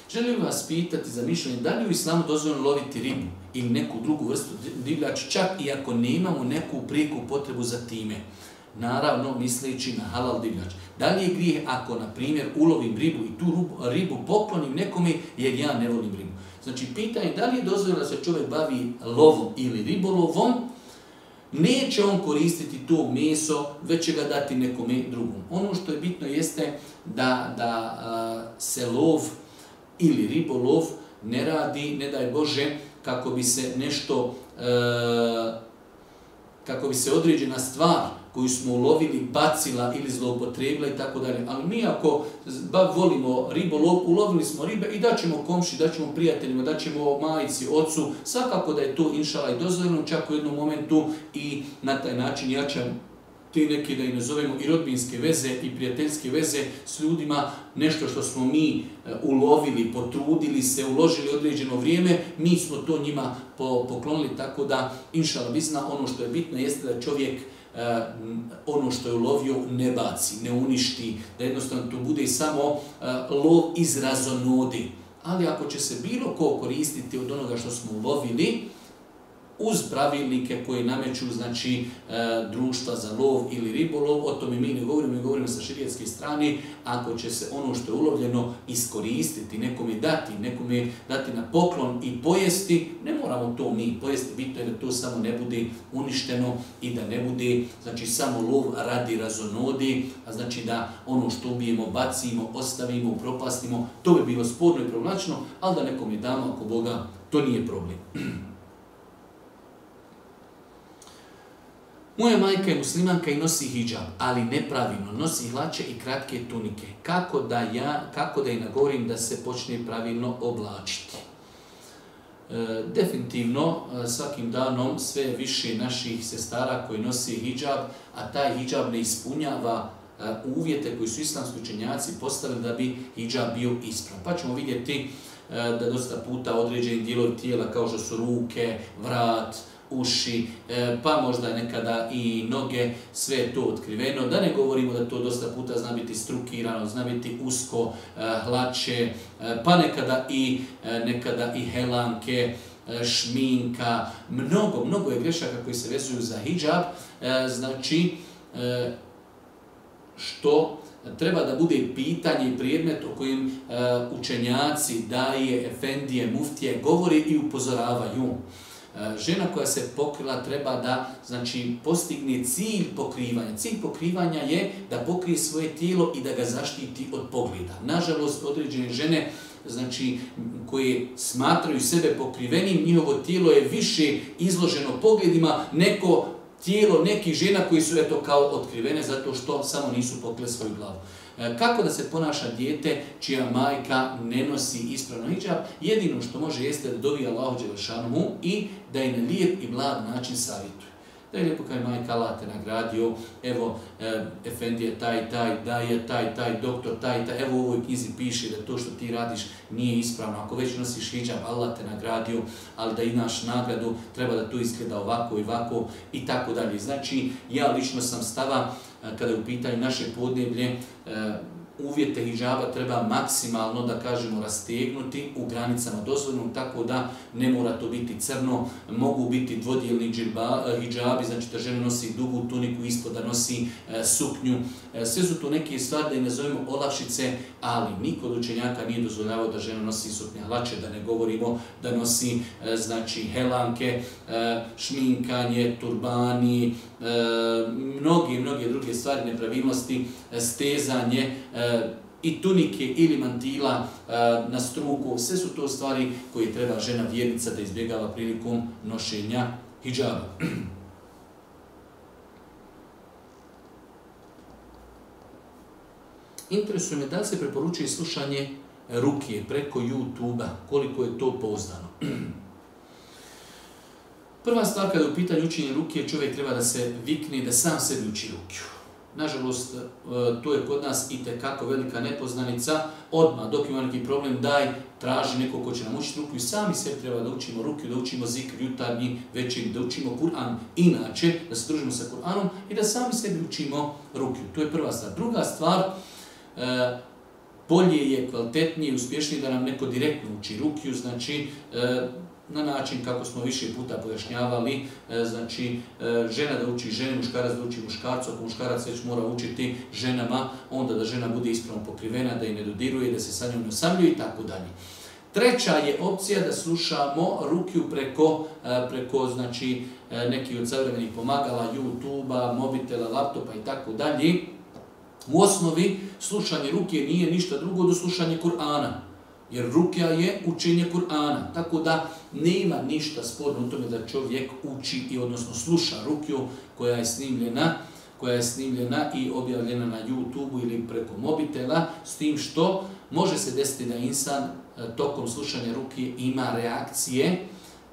Želim vas pitati za mišljenje, da li u islamu dozvoljeno loviti ribu ili neku drugu vrstu divljač čak i ako ne imamo neku prijeku potrebu za time naravno misleći na halal divljač. Da li je grijeh ako, na primjer, ulovim ribu i tu ribu poklonim nekome jer ja ne volim ribu? Znači, pitanje da li je dozvoljeno da se čovjek bavi lovom ili ribolovom, neće on koristiti to meso, već će ga dati nekome drugom. Ono što je bitno jeste da, da se lov ili ribolov ne radi, ne daj Bože, kako bi se nešto, e, kako bi se određena stvar koju smo ulovili, bacila ili zloupotrijebila i tako dalje. Ali mi ako volimo ribu, ulovili smo ribe i daćemo komši, daćemo prijateljima, daćemo majici, ocu, svakako da je to inšala i dozvoljeno, čak u jednom momentu i na taj način jačam te neke, da i nazovemo, i rodbinske veze i prijateljske veze s ljudima, nešto što smo mi e, ulovili, potrudili se, uložili određeno vrijeme, mi smo to njima poklonili, tako da, inšala bizna, ono što je bitno jeste da čovjek E, ono što je ulovio ne baci, ne uništi, da jednostavno to bude samo e, lov iz Ali ako će se bilo ko koristiti od onoga što smo ulovili, uz pravilnike koje nameću znači, e, društva za lov ili ribolov, o tome mi ne govorimo, mi govorimo sa širijetske strane, ako će se ono što je ulovljeno iskoristiti, nekome dati, nekome dati na poklon i pojesti, ne moramo to mi pojesti, bitno je da to samo ne bude uništeno i da ne bude znači, samo lov radi razonodi, a znači da ono što ubijemo, bacimo, ostavimo, propastimo, to bi bilo sporno i provlačno, ali da nekom je damo, ako Boga, to nije problem. Moja majka je muslimanka i nosi hijab, ali nepravilno, nosi hlače i kratke tunike. Kako da ja, kako da je nagovorim da se počne pravilno oblačiti? E, definitivno e, svakim danom sve više naših sestara koji nosi hijab, a taj hijab ne ispunjava e, uvjete koji su islamski učenjaci postavili da bi hijab bio ispravan. Pa ćemo vidjeti e, da dosta puta određeni dijelovi tijela kao što su ruke, vrat, uši, e, pa možda nekada i noge, sve to otkriveno. Da ne govorimo da to dosta puta zna biti strukirano, zna biti usko, e, hlače, e, pa nekada i, nekada i helanke, šminka, mnogo, mnogo je grešaka koji se vezuju za hijab, znači što treba da bude pitanje i predmet o kojem učenjaci, daje, efendije, muftije govori i upozoravaju. E, žena koja se pokrila treba da znači, postigne cilj pokrivanja. Cilj pokrivanja je da pokrije svoje tijelo i da ga zaštiti od pogleda. Nažalost, određene žene znači, koje smatraju sebe pokrivenim, njihovo tijelo je više izloženo pogledima neko tijelo nekih žena koji su eto kao otkrivene zato što samo nisu pokrile svoju glavu. E, kako da se ponaša dijete čija majka ne nosi ispravno hijab? Jedino što može jeste da dovi Allahu Đelešanu i da je na lijep i mlad način savjetuje. Da je lijepo je majka Allah te nagradio, evo e, efendi je taj, taj, da je taj, taj, doktor taj, taj, evo u ovoj knjizi piše da to što ti radiš nije ispravno. Ako već nosiš hijab, Allah te nagradio, ali da imaš nagradu, treba da to izgleda ovako i ovako i tako dalje. Znači, ja lično sam stava kada je u pitanju naše podneblje, uvjete hijaba treba maksimalno, da kažemo, rastegnuti u granicama dozvoljnog, tako da ne mora to biti crno, mogu biti dvodijelni eh, hijabi, znači da žena nosi dugu tuniku, ispod da nosi e, suknju. Eh, sve su to neke stvari da ne olakšice, ali niko od učenjaka nije dozvoljavao da žena nosi suknje lače, da ne govorimo da nosi znači helanke, šminkanje, turbani, mnogi i mnoge druge stvari, nepravilnosti, stezanje, i tunike ili mantila e, na struku, sve su to stvari koje treba žena vjernica da izbjegava prilikom nošenja hijjaba. Interesuje me da se preporučuje slušanje ruke preko YouTube-a, koliko je to pozdano. Prva stvar kada je u pitanju učenje ruke, čovjek treba da se vikne da sam sebi uči rukiju. Nažalost, e, to je kod nas i tekako velika nepoznanica. Odmah, dok ima neki problem, daj, traži neko ko će nam učiti ruku i sami se treba da učimo ruke da učimo zikr jutarnji, večer, da učimo Kur'an inače, da se družimo sa Kur'anom i da sami sebi učimo ruke To je prva stvar. Druga stvar, e, bolje je, kvalitetnije i uspješnije da nam neko direktno uči rukiju, znači e, na način kako smo više puta pojašnjavali, e, znači e, žena da uči ženi, muškarac da uči muškarcu, ako muškarac već mora učiti ženama, onda da žena bude ispravno pokrivena, da je ne dodiruje, da se sa njom ne osamljuje i tako dalje. Treća je opcija da slušamo rukiju preko, e, preko znači, neki od savremenih pomagala, YouTube-a, mobitela, laptopa i tako dalje. U osnovi slušanje ruke nije ništa drugo do slušanje Kur'ana. Jer rukja je učenje Kur'ana, tako da nema ništa sporno u tome da čovjek uči i odnosno sluša rukju koja je snimljena koja je snimljena i objavljena na youtube ili preko mobitela, s tim što može se desiti da insan e, tokom slušanja ruke ima reakcije,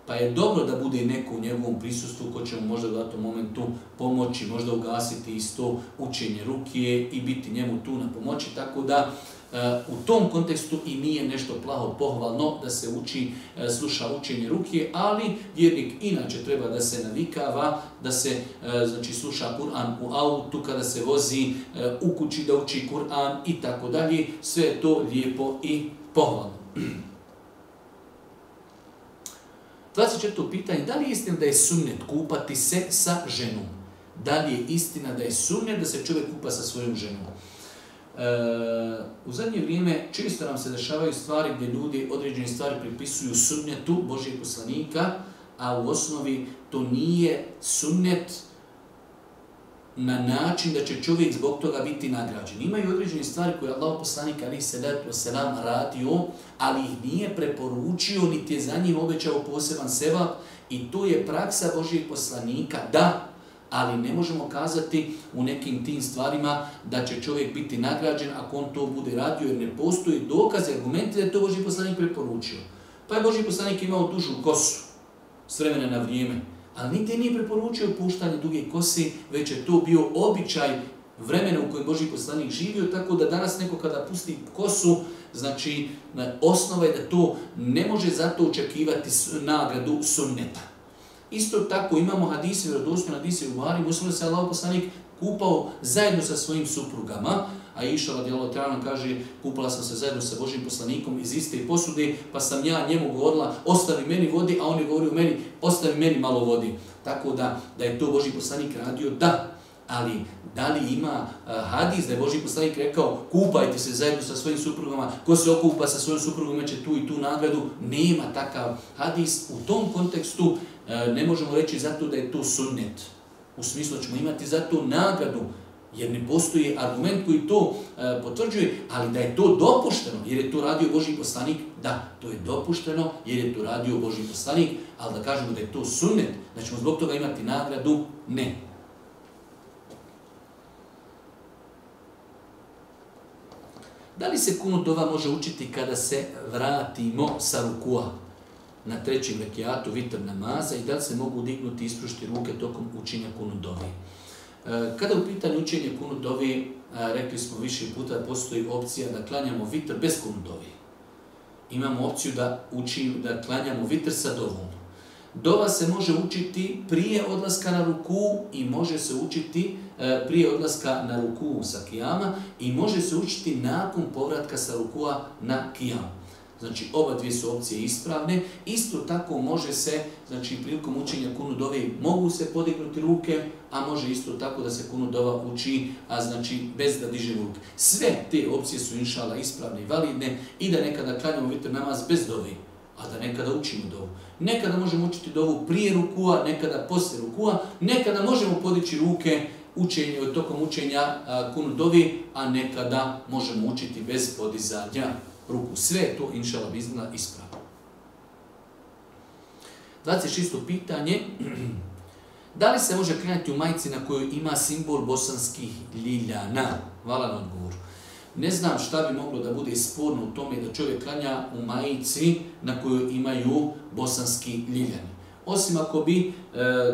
pa je dobro da bude neko u njegovom prisustvu ko će mu možda u datom momentu pomoći, možda ugasiti isto učenje ruke i biti njemu tu na pomoći, tako da E, u tom kontekstu i nije nešto plaho pohvalno da se uči, e, sluša učenje ruke, ali vjernik inače treba da se navikava, da se e, znači, sluša Kur'an u autu, kada se vozi u kući da uči Kur'an i tako dalje. Sve je to lijepo i pohvalno. 24. pitanje, da li je istina da je sunnet kupati se sa ženom? Da li je istina da je sunnet da se čovjek kupa sa svojom ženom? u zadnje vrijeme često nam se dešavaju stvari gdje ljudi određene stvari pripisuju sunnetu Božijeg poslanika, a u osnovi to nije sunnet na način da će čovjek zbog toga biti nagrađen. Imaju određene stvari koje je Allah poslanik ali se to se nam radio, ali ih nije preporučio niti je za njim obećao poseban sevap i to je praksa Božijeg poslanika da ali ne možemo kazati u nekim tim stvarima da će čovjek biti nagrađen ako on to bude radio jer ne postoji dokaze, argumenti da je to Boži poslanik preporučio. Pa je Boži poslanik imao dužu kosu s vremena na vrijeme, ali nigdje nije preporučio puštanje duge kosi, već je to bio običaj vremena u kojem Boži poslanik živio, tako da danas neko kada pusti kosu, znači osnova je da to ne može zato očekivati nagradu sunneta. Isto tako imamo hadise, vjerodostojne hadise u Bari, muslim se Allah poslanik kupao zajedno sa svojim suprugama, a Iša radijalahu kaže kupala sam se zajedno sa Božim poslanikom iz iste posude, pa sam ja njemu govorila ostavi meni vodi, a on je govorio meni ostavi meni malo vodi. Tako da, da je to Boži poslanik radio, da, ali da li ima hadis da je Boži poslanik rekao kupajte se zajedno sa svojim suprugama, ko se okupa sa svojom suprugom će tu i tu nagradu, nema takav hadis. U tom kontekstu ne možemo reći zato da je to sunnet. U smislu ćemo imati zato nagradu, jer ne postoji argument koji to potvrđuje, ali da je to dopušteno, jer je to radio Boži poslanik, da, to je dopušteno, jer je to radio Boži poslanik, ali da kažemo da je to sunnet, da ćemo zbog toga imati nagradu, ne. Da li se kunut dova može učiti kada se vratimo sa rukua na trećem rekiatu vitr namaza i da li se mogu dignuti i ruke tokom učenja kunut dovi? E, kada u pitanju učenja kunut dovi, e, rekli smo više puta postoji opcija da klanjamo vitr bez kunut Imamo opciju da učimo, da klanjamo vitr sa dovom. Dova se može učiti prije odlaska na ruku i može se učiti e, prije odlaska na ruku sa kijama i može se učiti nakon povratka sa rukua na kijam. Znači, oba dvije su opcije ispravne. Isto tako može se, znači, prilikom učenja kunu dove mogu se podignuti ruke, a može isto tako da se kunu dova uči, a znači, bez da diže ruke. Sve te opcije su inšala ispravne i validne i da nekada vidite vitr namaz bez dove da nekada učimo dovu. Nekada možemo učiti dovu prije rukua, nekada poslije rukua, nekada možemo podići ruke učenje, tokom učenja kunu dovi, a nekada možemo učiti bez podizanja ruku. Sve je to, inšala bizna, ispravno. 26. pitanje. Da li se može krenuti u majici na kojoj ima simbol bosanskih ljiljana? Hvala na odgovoru. Ne znam šta bi moglo da bude sporno u tome da čovjek klanja u majici na kojoj imaju bosanski ljiljani. Osim ako bi, e,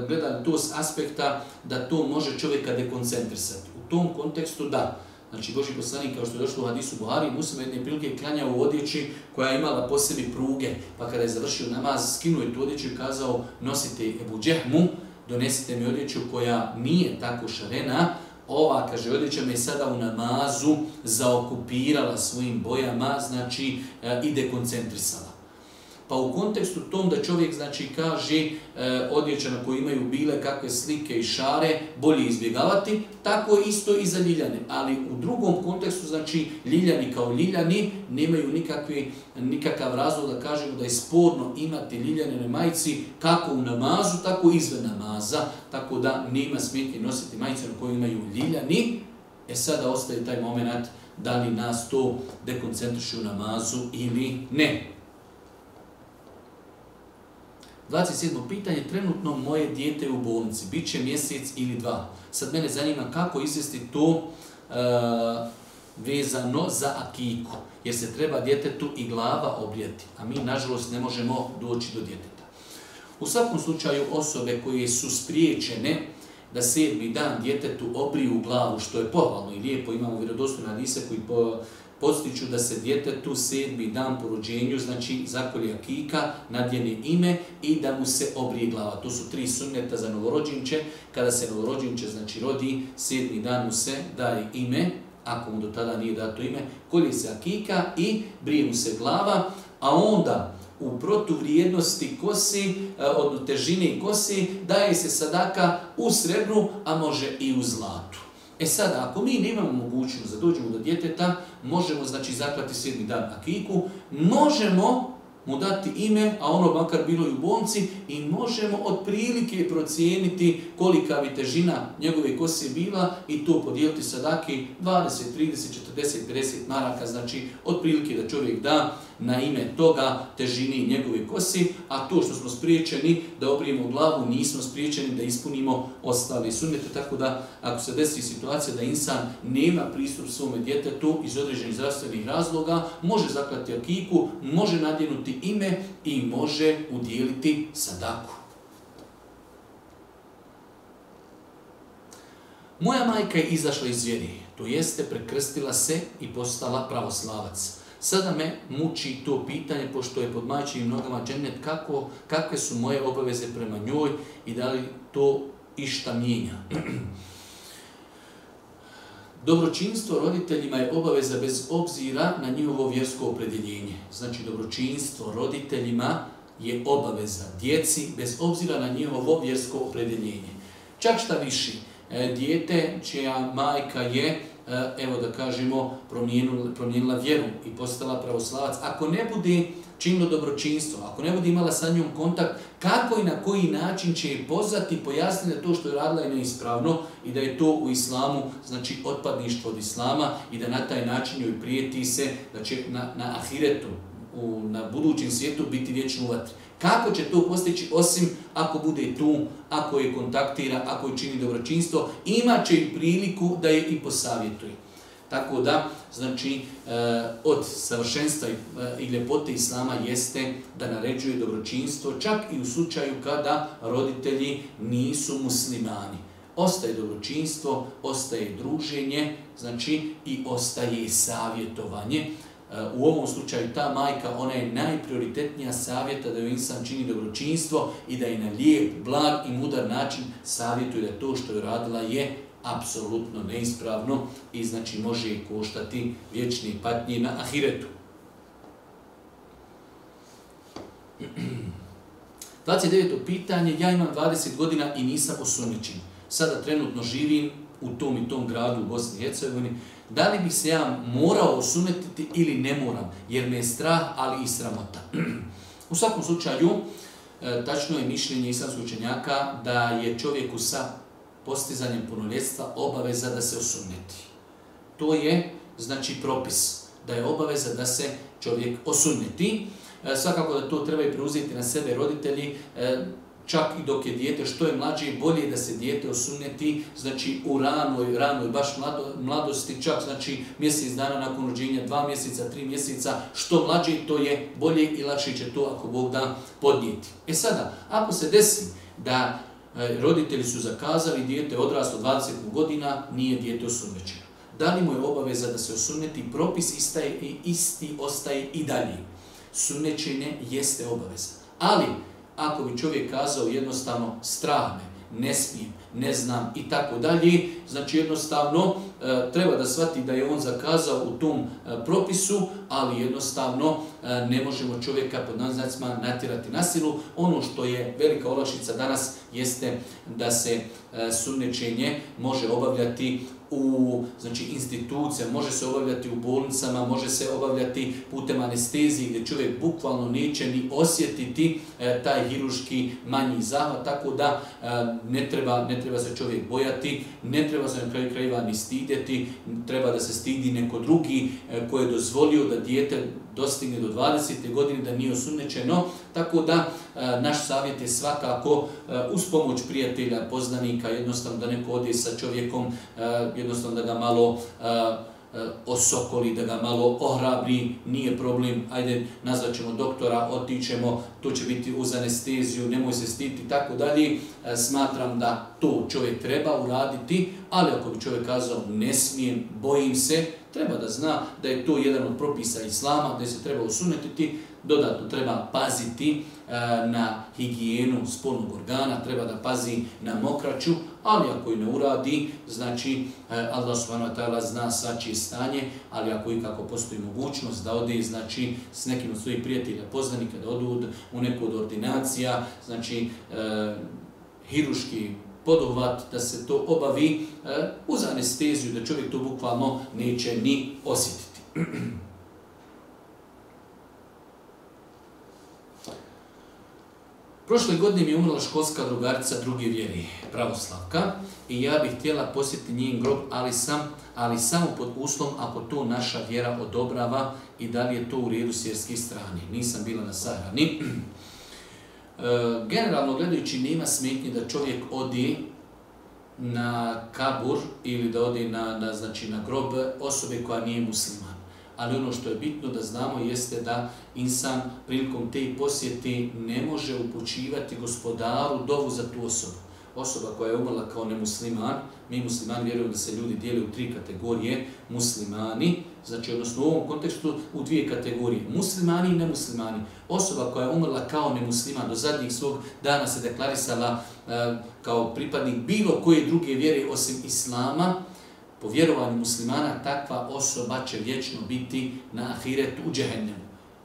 gledam to s aspekta, da to može čovjeka dekoncentrisati. U tom kontekstu da. Znači, Boži poslanik, kao što je došlo u hadisu Buhari, Musim jedne prilike klanja u odjeći koja je imala po pruge, pa kada je završio namaz, skinuo je tu odjeću i kazao, nosite Ebu Džehmu, donesite mi odjeću koja nije tako šarena, ova, kaže, odjeća me sada u namazu zaokupirala svojim bojama, znači e, ide koncentrisala. Pa u kontekstu tom da čovjek znači kaže e, odjeća na koje imaju bile kakve slike i šare bolje izbjegavati, tako isto i za ljiljane. Ali u drugom kontekstu znači ljiljani kao ljiljani nemaju nikakvi, nikakav razlog da kažemo da je sporno imati ljiljane na majici kako u namazu, tako i izvan namaza. Tako da nema smjeti nositi majice na kojoj imaju ljiljani. E sada ostaje taj moment da li nas to dekoncentriše u namazu ili ne. 27. pitanje, trenutno moje dijete je u bolnici, bit će mjesec ili dva. Sad mene zanima kako izvesti to e, vezano za akiku, jer se treba djetetu i glava obrijati, a mi nažalost ne možemo doći do djeteta. U svakom slučaju osobe koje su spriječene da sedmi dan djetetu obriju glavu, što je pohvalno i lijepo, imamo vjerodostojne adise koji po, postiću da se djetetu sedmi dan po rođenju, znači zakolje kika, nadjene ime i da mu se obrije glava. To su tri sunneta za novorođenče. Kada se novorođenče znači rodi, sedmi dan mu se daje ime, ako mu do tada nije dato ime, kolje se akika i brije mu se glava, a onda u protuvrijednosti kosi, e, od težine i kosi, daje se sadaka u srebru, a može i u zlatu. E sad, ako mi nemamo mogućnost da dođemo do djeteta, možemo znači zaklati sedmi dan akiku, možemo mu dati ime, a ono makar bilo i u bonci i možemo otprilike procijeniti kolika bi težina njegove kose bila i to podijeliti sadaki 20, 30, 40, 50 maraka, znači otprilike da čovjek da na ime toga težini njegove kosi, a to što smo spriječeni da obrijemo glavu, nismo spriječeni da ispunimo ostale sunjete, tako da ako se desi situacija da insan nema pristup svome djetetu iz određenih zdravstvenih razloga, može zaklati akiku, može nadjenuti ime i može udjeliti sadaku. Moja majka je izašla iz vjeri, to jeste prekrstila se i postala pravoslavac. Sada me muči to pitanje, pošto je pod majčinim nogama džennet, kako, kakve su moje obaveze prema njoj i da li to išta mijenja. Dobročinstvo roditeljima je obaveza bez obzira na njihovo vjersko opredjeljenje. Znači, dobročinstvo roditeljima je obaveza djeci bez obzira na njihovo vjersko opredjeljenje. Čak šta više, e, dijete čija majka je, e, evo da kažemo, promijenila, promijenila vjeru i postala pravoslavac. Ako ne bude činilo dobročinstvo, ako ne bude imala sa njom kontakt, kako i na koji način će je pozvati pojasniti da to što je radila je neispravno i da je to u islamu, znači otpadništvo od islama i da na taj način joj prijeti se da znači, će na, ahiretu, u, na budućem svijetu biti vječno Kako će to postići osim ako bude tu, ako je kontaktira, ako je čini dobročinstvo, imat će i priliku da je i posavjetuje. Tako da, znači, e, od savršenstva e, i ljepote Islama jeste da naređuje dobročinstvo, čak i u slučaju kada roditelji nisu muslimani. Ostaje dobročinstvo, ostaje druženje, znači i ostaje savjetovanje. E, u ovom slučaju ta majka, ona je najprioritetnija savjeta da joj insan čini dobročinstvo i da je na lijep, blag i mudar način savjetuje da to što je radila je apsolutno neispravno i znači može i koštati vječni patnji na ahiretu. 29. pitanje, ja imam 20 godina i nisam osuničen. Sada trenutno živim u tom i tom gradu u Bosni i Hercegovini. Da li bi se ja morao osunetiti ili ne moram? Jer me je strah, ali i sramota. u svakom slučaju, e, tačno je mišljenje islamskog učenjaka da je čovjeku sa postizanjem punoljetstva obaveza da se osuniti. To je znači propis, da je obaveza da se čovjek osunniti. E, svakako da to treba i preuzeti na sebe roditelji, e, čak i dok je dijete što je mlađe, bolje da se dijete osuneti, znači u ranoj, ranoj baš mlado, mladosti, čak znači mjesec dana nakon rođenja, dva mjeseca, tri mjeseca, što mlađe to je bolje i lakše će to ako Bog da podnijeti. E sada, ako se desi da E, roditelji su zakazali, dijete odraslo 20 godina, nije dijete osunvećeno. Da li mu je obaveza da se osuneti, propis istaje, isti ostaje i dalje. Sunnećenje jeste obaveza. Ali, ako bi čovjek kazao jednostavno strah ne smijem, ne znam i tako dalje, znači jednostavno E, treba da shvati da je on zakazao u tom e, propisu, ali jednostavno e, ne možemo čovjeka pod naznacima natjerati na silu. Ono što je velika olakšica danas jeste da se sunnečenje može obavljati u znači, institucija, može se obavljati u bolnicama, može se obavljati putem anestezije gdje čovjek bukvalno neće ni osjetiti taj hiruški manji zahvat, tako da ne, treba, ne treba se čovjek bojati, ne treba se na kraju krajeva ni vidjeti, treba da se stidi neko drugi e, koji je dozvolio da dijete dostigne do 20. godine, da nije osunečeno, tako da e, naš savjet je svakako e, uz pomoć prijatelja, poznanika, jednostavno da neko ode sa čovjekom, jednostavno da ga malo E, osokoli, da ga malo ohrabri, nije problem, ajde nazvaćemo doktora, otićemo, to će biti uz anesteziju, nemoj se stiti, tako dalje. E, smatram da to čovjek treba uraditi, ali ako bi čovjek kazao ne smijem, bojim se, Treba da zna da je to jedan od propisa islama, da se treba usunetiti, dodatno treba paziti e, na higijenu spolnog organa, treba da pazi na mokraću, ali ako i ne uradi, znači e, Allah subhanahu zna sačije stanje, ali ako i kako postoji mogućnost da ode znači, s nekim od svojih prijatelja, poznanika, da odu u neku od ordinacija, znači e, hiruški poduhvat da se to obavi e, uz anesteziju, da čovjek to bukvalno neće ni osjetiti. Prošle godine mi je umrla školska drugarica druge vjeri, pravoslavka, i ja bih htjela posjetiti njen grob, ali, sam, ali samo pod uslom ako to naša vjera odobrava i da li je to u redu strani. Nisam bila na sahrani. Eh, generalno gledajući nema smetnje da čovjek odi na kabur ili da odi na, na, znači, na grob osobe koja nije musliman. Ali ono što je bitno da znamo jeste da insan prilikom te posjeti ne može upućivati gospodaru dovu za tu osobu. Osoba koja je umrla kao nemusliman, mi muslimani vjerujemo da se ljudi dijeli u tri kategorije, muslimani, znači odnosno u ovom kontekstu u dvije kategorije, muslimani i nemuslimani. Osoba koja je umrla kao nemusliman do zadnjih svog dana se deklarisala e, kao pripadnik bilo koje druge vjere osim islama, po vjerovanju muslimana takva osoba će vječno biti na ahiretu u džehennem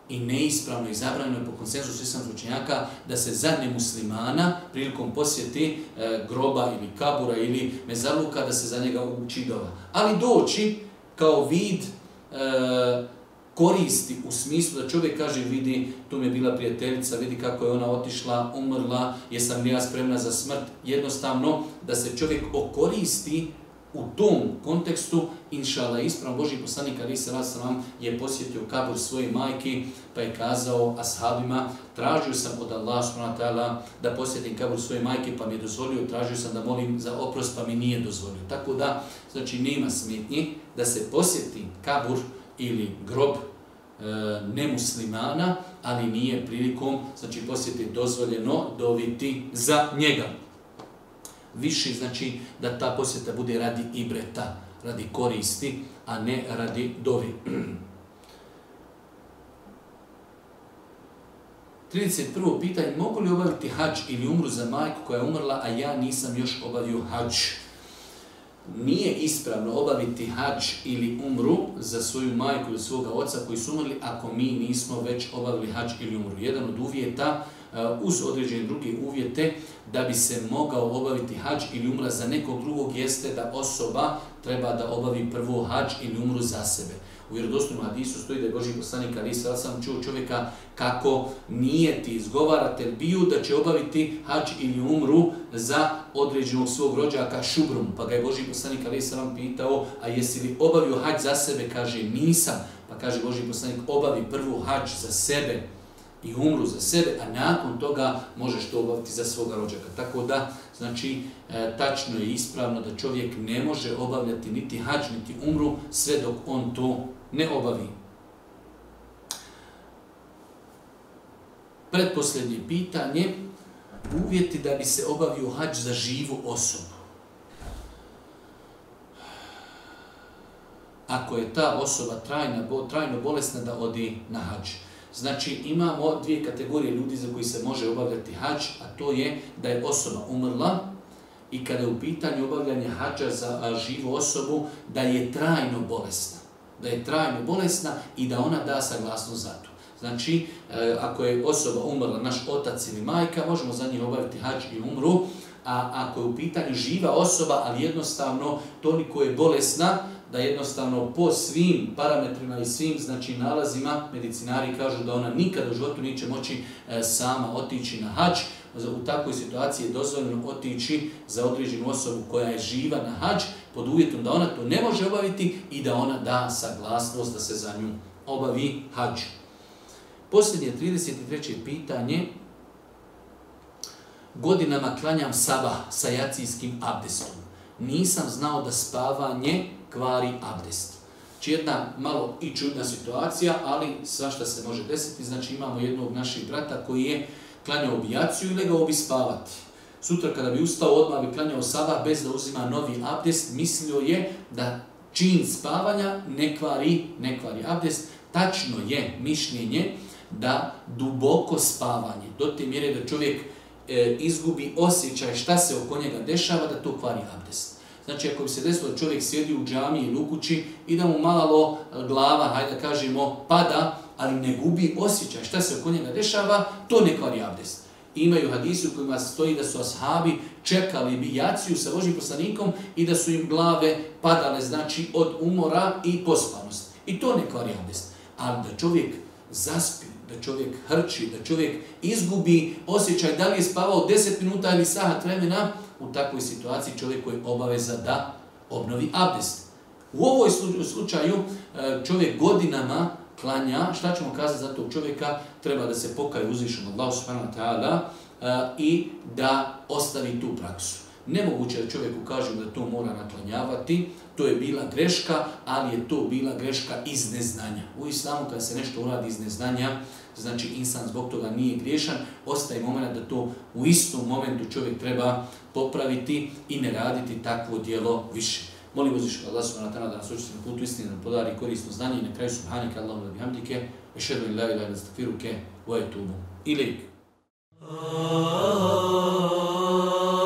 i neispravno i zabranjeno je po konsenzusu islamskih učenjaka da se zadnje muslimana prilikom posjeti e, groba ili kabura ili mezaluka da se za njega uči Ali doći kao vid e, koristi u smislu da čovjek kaže vidi tu mi je bila prijateljica, vidi kako je ona otišla, umrla, jesam li ja spremna za smrt. Jednostavno da se čovjek okoristi u tom kontekstu, inšala ispravno Boži poslanik Ali se vas je posjetio kabur svoje majke pa je kazao ashabima tražio sam od Allah da posjetim kabur svoje majke pa mi je dozvolio, tražio sam da molim za oprost pa mi nije dozvolio. Tako da, znači nema smetnje da se posjeti kabur ili grob e, nemuslimana, ali nije prilikom, znači posjeti dozvoljeno doviti za njega viši, znači da ta posjeta bude radi ibreta, radi koristi, a ne radi dovi. 31. pitanje, mogu li obaviti hač ili umru za majku koja je umrla, a ja nisam još obavio hač? Nije ispravno obaviti hač ili umru za svoju majku ili svoga oca koji su umrli ako mi nismo već obavili hač ili umru. Jedan od uvjeta E, uz određene druge uvjete da bi se mogao obaviti hađ ili umra za nekog drugog jeste da osoba treba da obavi prvo hađ ili umru za sebe. U vjerodostojnom hadisu stoji da je Boži poslanik Ali ja sam čuo čovjeka kako nije ti izgovara biju da će obaviti hađ ili umru za određenog svog rođaka šubrumu. Pa ga je Boži poslanik Ali sam pitao, a jesi li obavio hađ za sebe? Kaže, nisam. Pa kaže Boži poslanik, obavi prvu hađ za sebe i umru za sebe, a nakon toga možeš to obaviti za svoga rođaka. Tako da, znači, e, tačno je ispravno da čovjek ne može obavljati niti hađ, niti umru, sve dok on to ne obavi. Predposljednje pitanje, uvjeti da bi se obavio hađ za živu osobu. Ako je ta osoba trajna, trajno bolesna da odi na hađu. Znači imamo dvije kategorije ljudi za koji se može obavljati hađ, a to je da je osoba umrla i kada je u pitanju obavljanja hađa za živu osobu, da je trajno bolesna. Da je trajno bolesna i da ona da saglasnost za to. Znači, e, ako je osoba umrla, naš otac ili majka, možemo za njih obaviti hađ i umru, a ako je u pitanju živa osoba, ali jednostavno toliko je bolesna, da jednostavno po svim parametrima i svim znači nalazima medicinari kažu da ona nikada u životu neće moći e, sama otići na hač. U takvoj situaciji je dozvoljeno otići za određenu osobu koja je živa na hač pod uvjetom da ona to ne može obaviti i da ona da saglasnost da se za nju obavi hač. Posljednje 33. pitanje. Godinama klanjam sabah sa jacijskim abdestom. Nisam znao da spavanje kvari abdest. Či znači, jedna malo i čudna situacija, ali svašta se može desiti. Znači imamo jednog naših brata koji je klanjao obijaciju i legao bi spavati. Sutra kada bi ustao odmah bi klanjao sada bez da uzima novi abdest, mislio je da čin spavanja ne kvari, ne kvari abdest. Tačno je mišljenje da duboko spavanje, do te mjere da čovjek e, izgubi osjećaj šta se oko njega dešava, da to kvari abdest. Znači, ako bi se desilo da čovjek sjedi u džami ili u kući i da mu malo e, glava, hajde da kažemo, pada, ali ne gubi osjećaj šta se oko njega dešava, to ne kvari Imaju hadisi u kojima stoji da su ashabi čekali bijaciju sa Božim poslanikom i da su im glave padale, znači od umora i pospanosti. I to ne kvari abdest. Ali da čovjek zaspi, da čovjek hrči, da čovjek izgubi osjećaj da li je spavao 10 minuta ili sahat vremena, u takvoj situaciji čovjeku je obaveza da obnovi abdest. U ovoj slučaju e, čovjek godinama klanja, šta ćemo kazati za tog čovjeka, treba da se pokaje uzvišeno Allah subhanahu wa ta'ala e, i da ostavi tu praksu. Nemoguće da čovjeku kaže, da to mora naklanjavati, to je bila greška, ali je to bila greška iz neznanja. U islamu kad se nešto uradi iz neznanja, znači insan zbog toga nije griješan, ostaje moment da to u istom momentu čovjek treba popraviti i ne raditi takvo dijelo više. Molim uzvišnjaka Allah subhanahu wa ta'ala da nas učite na putu istine, da podari korisno znanje i na kraju subhanika, Allahu da bihamdike, ešhedu ilaha ilaha nastafiruke, wa etubu. Ilik. Ah.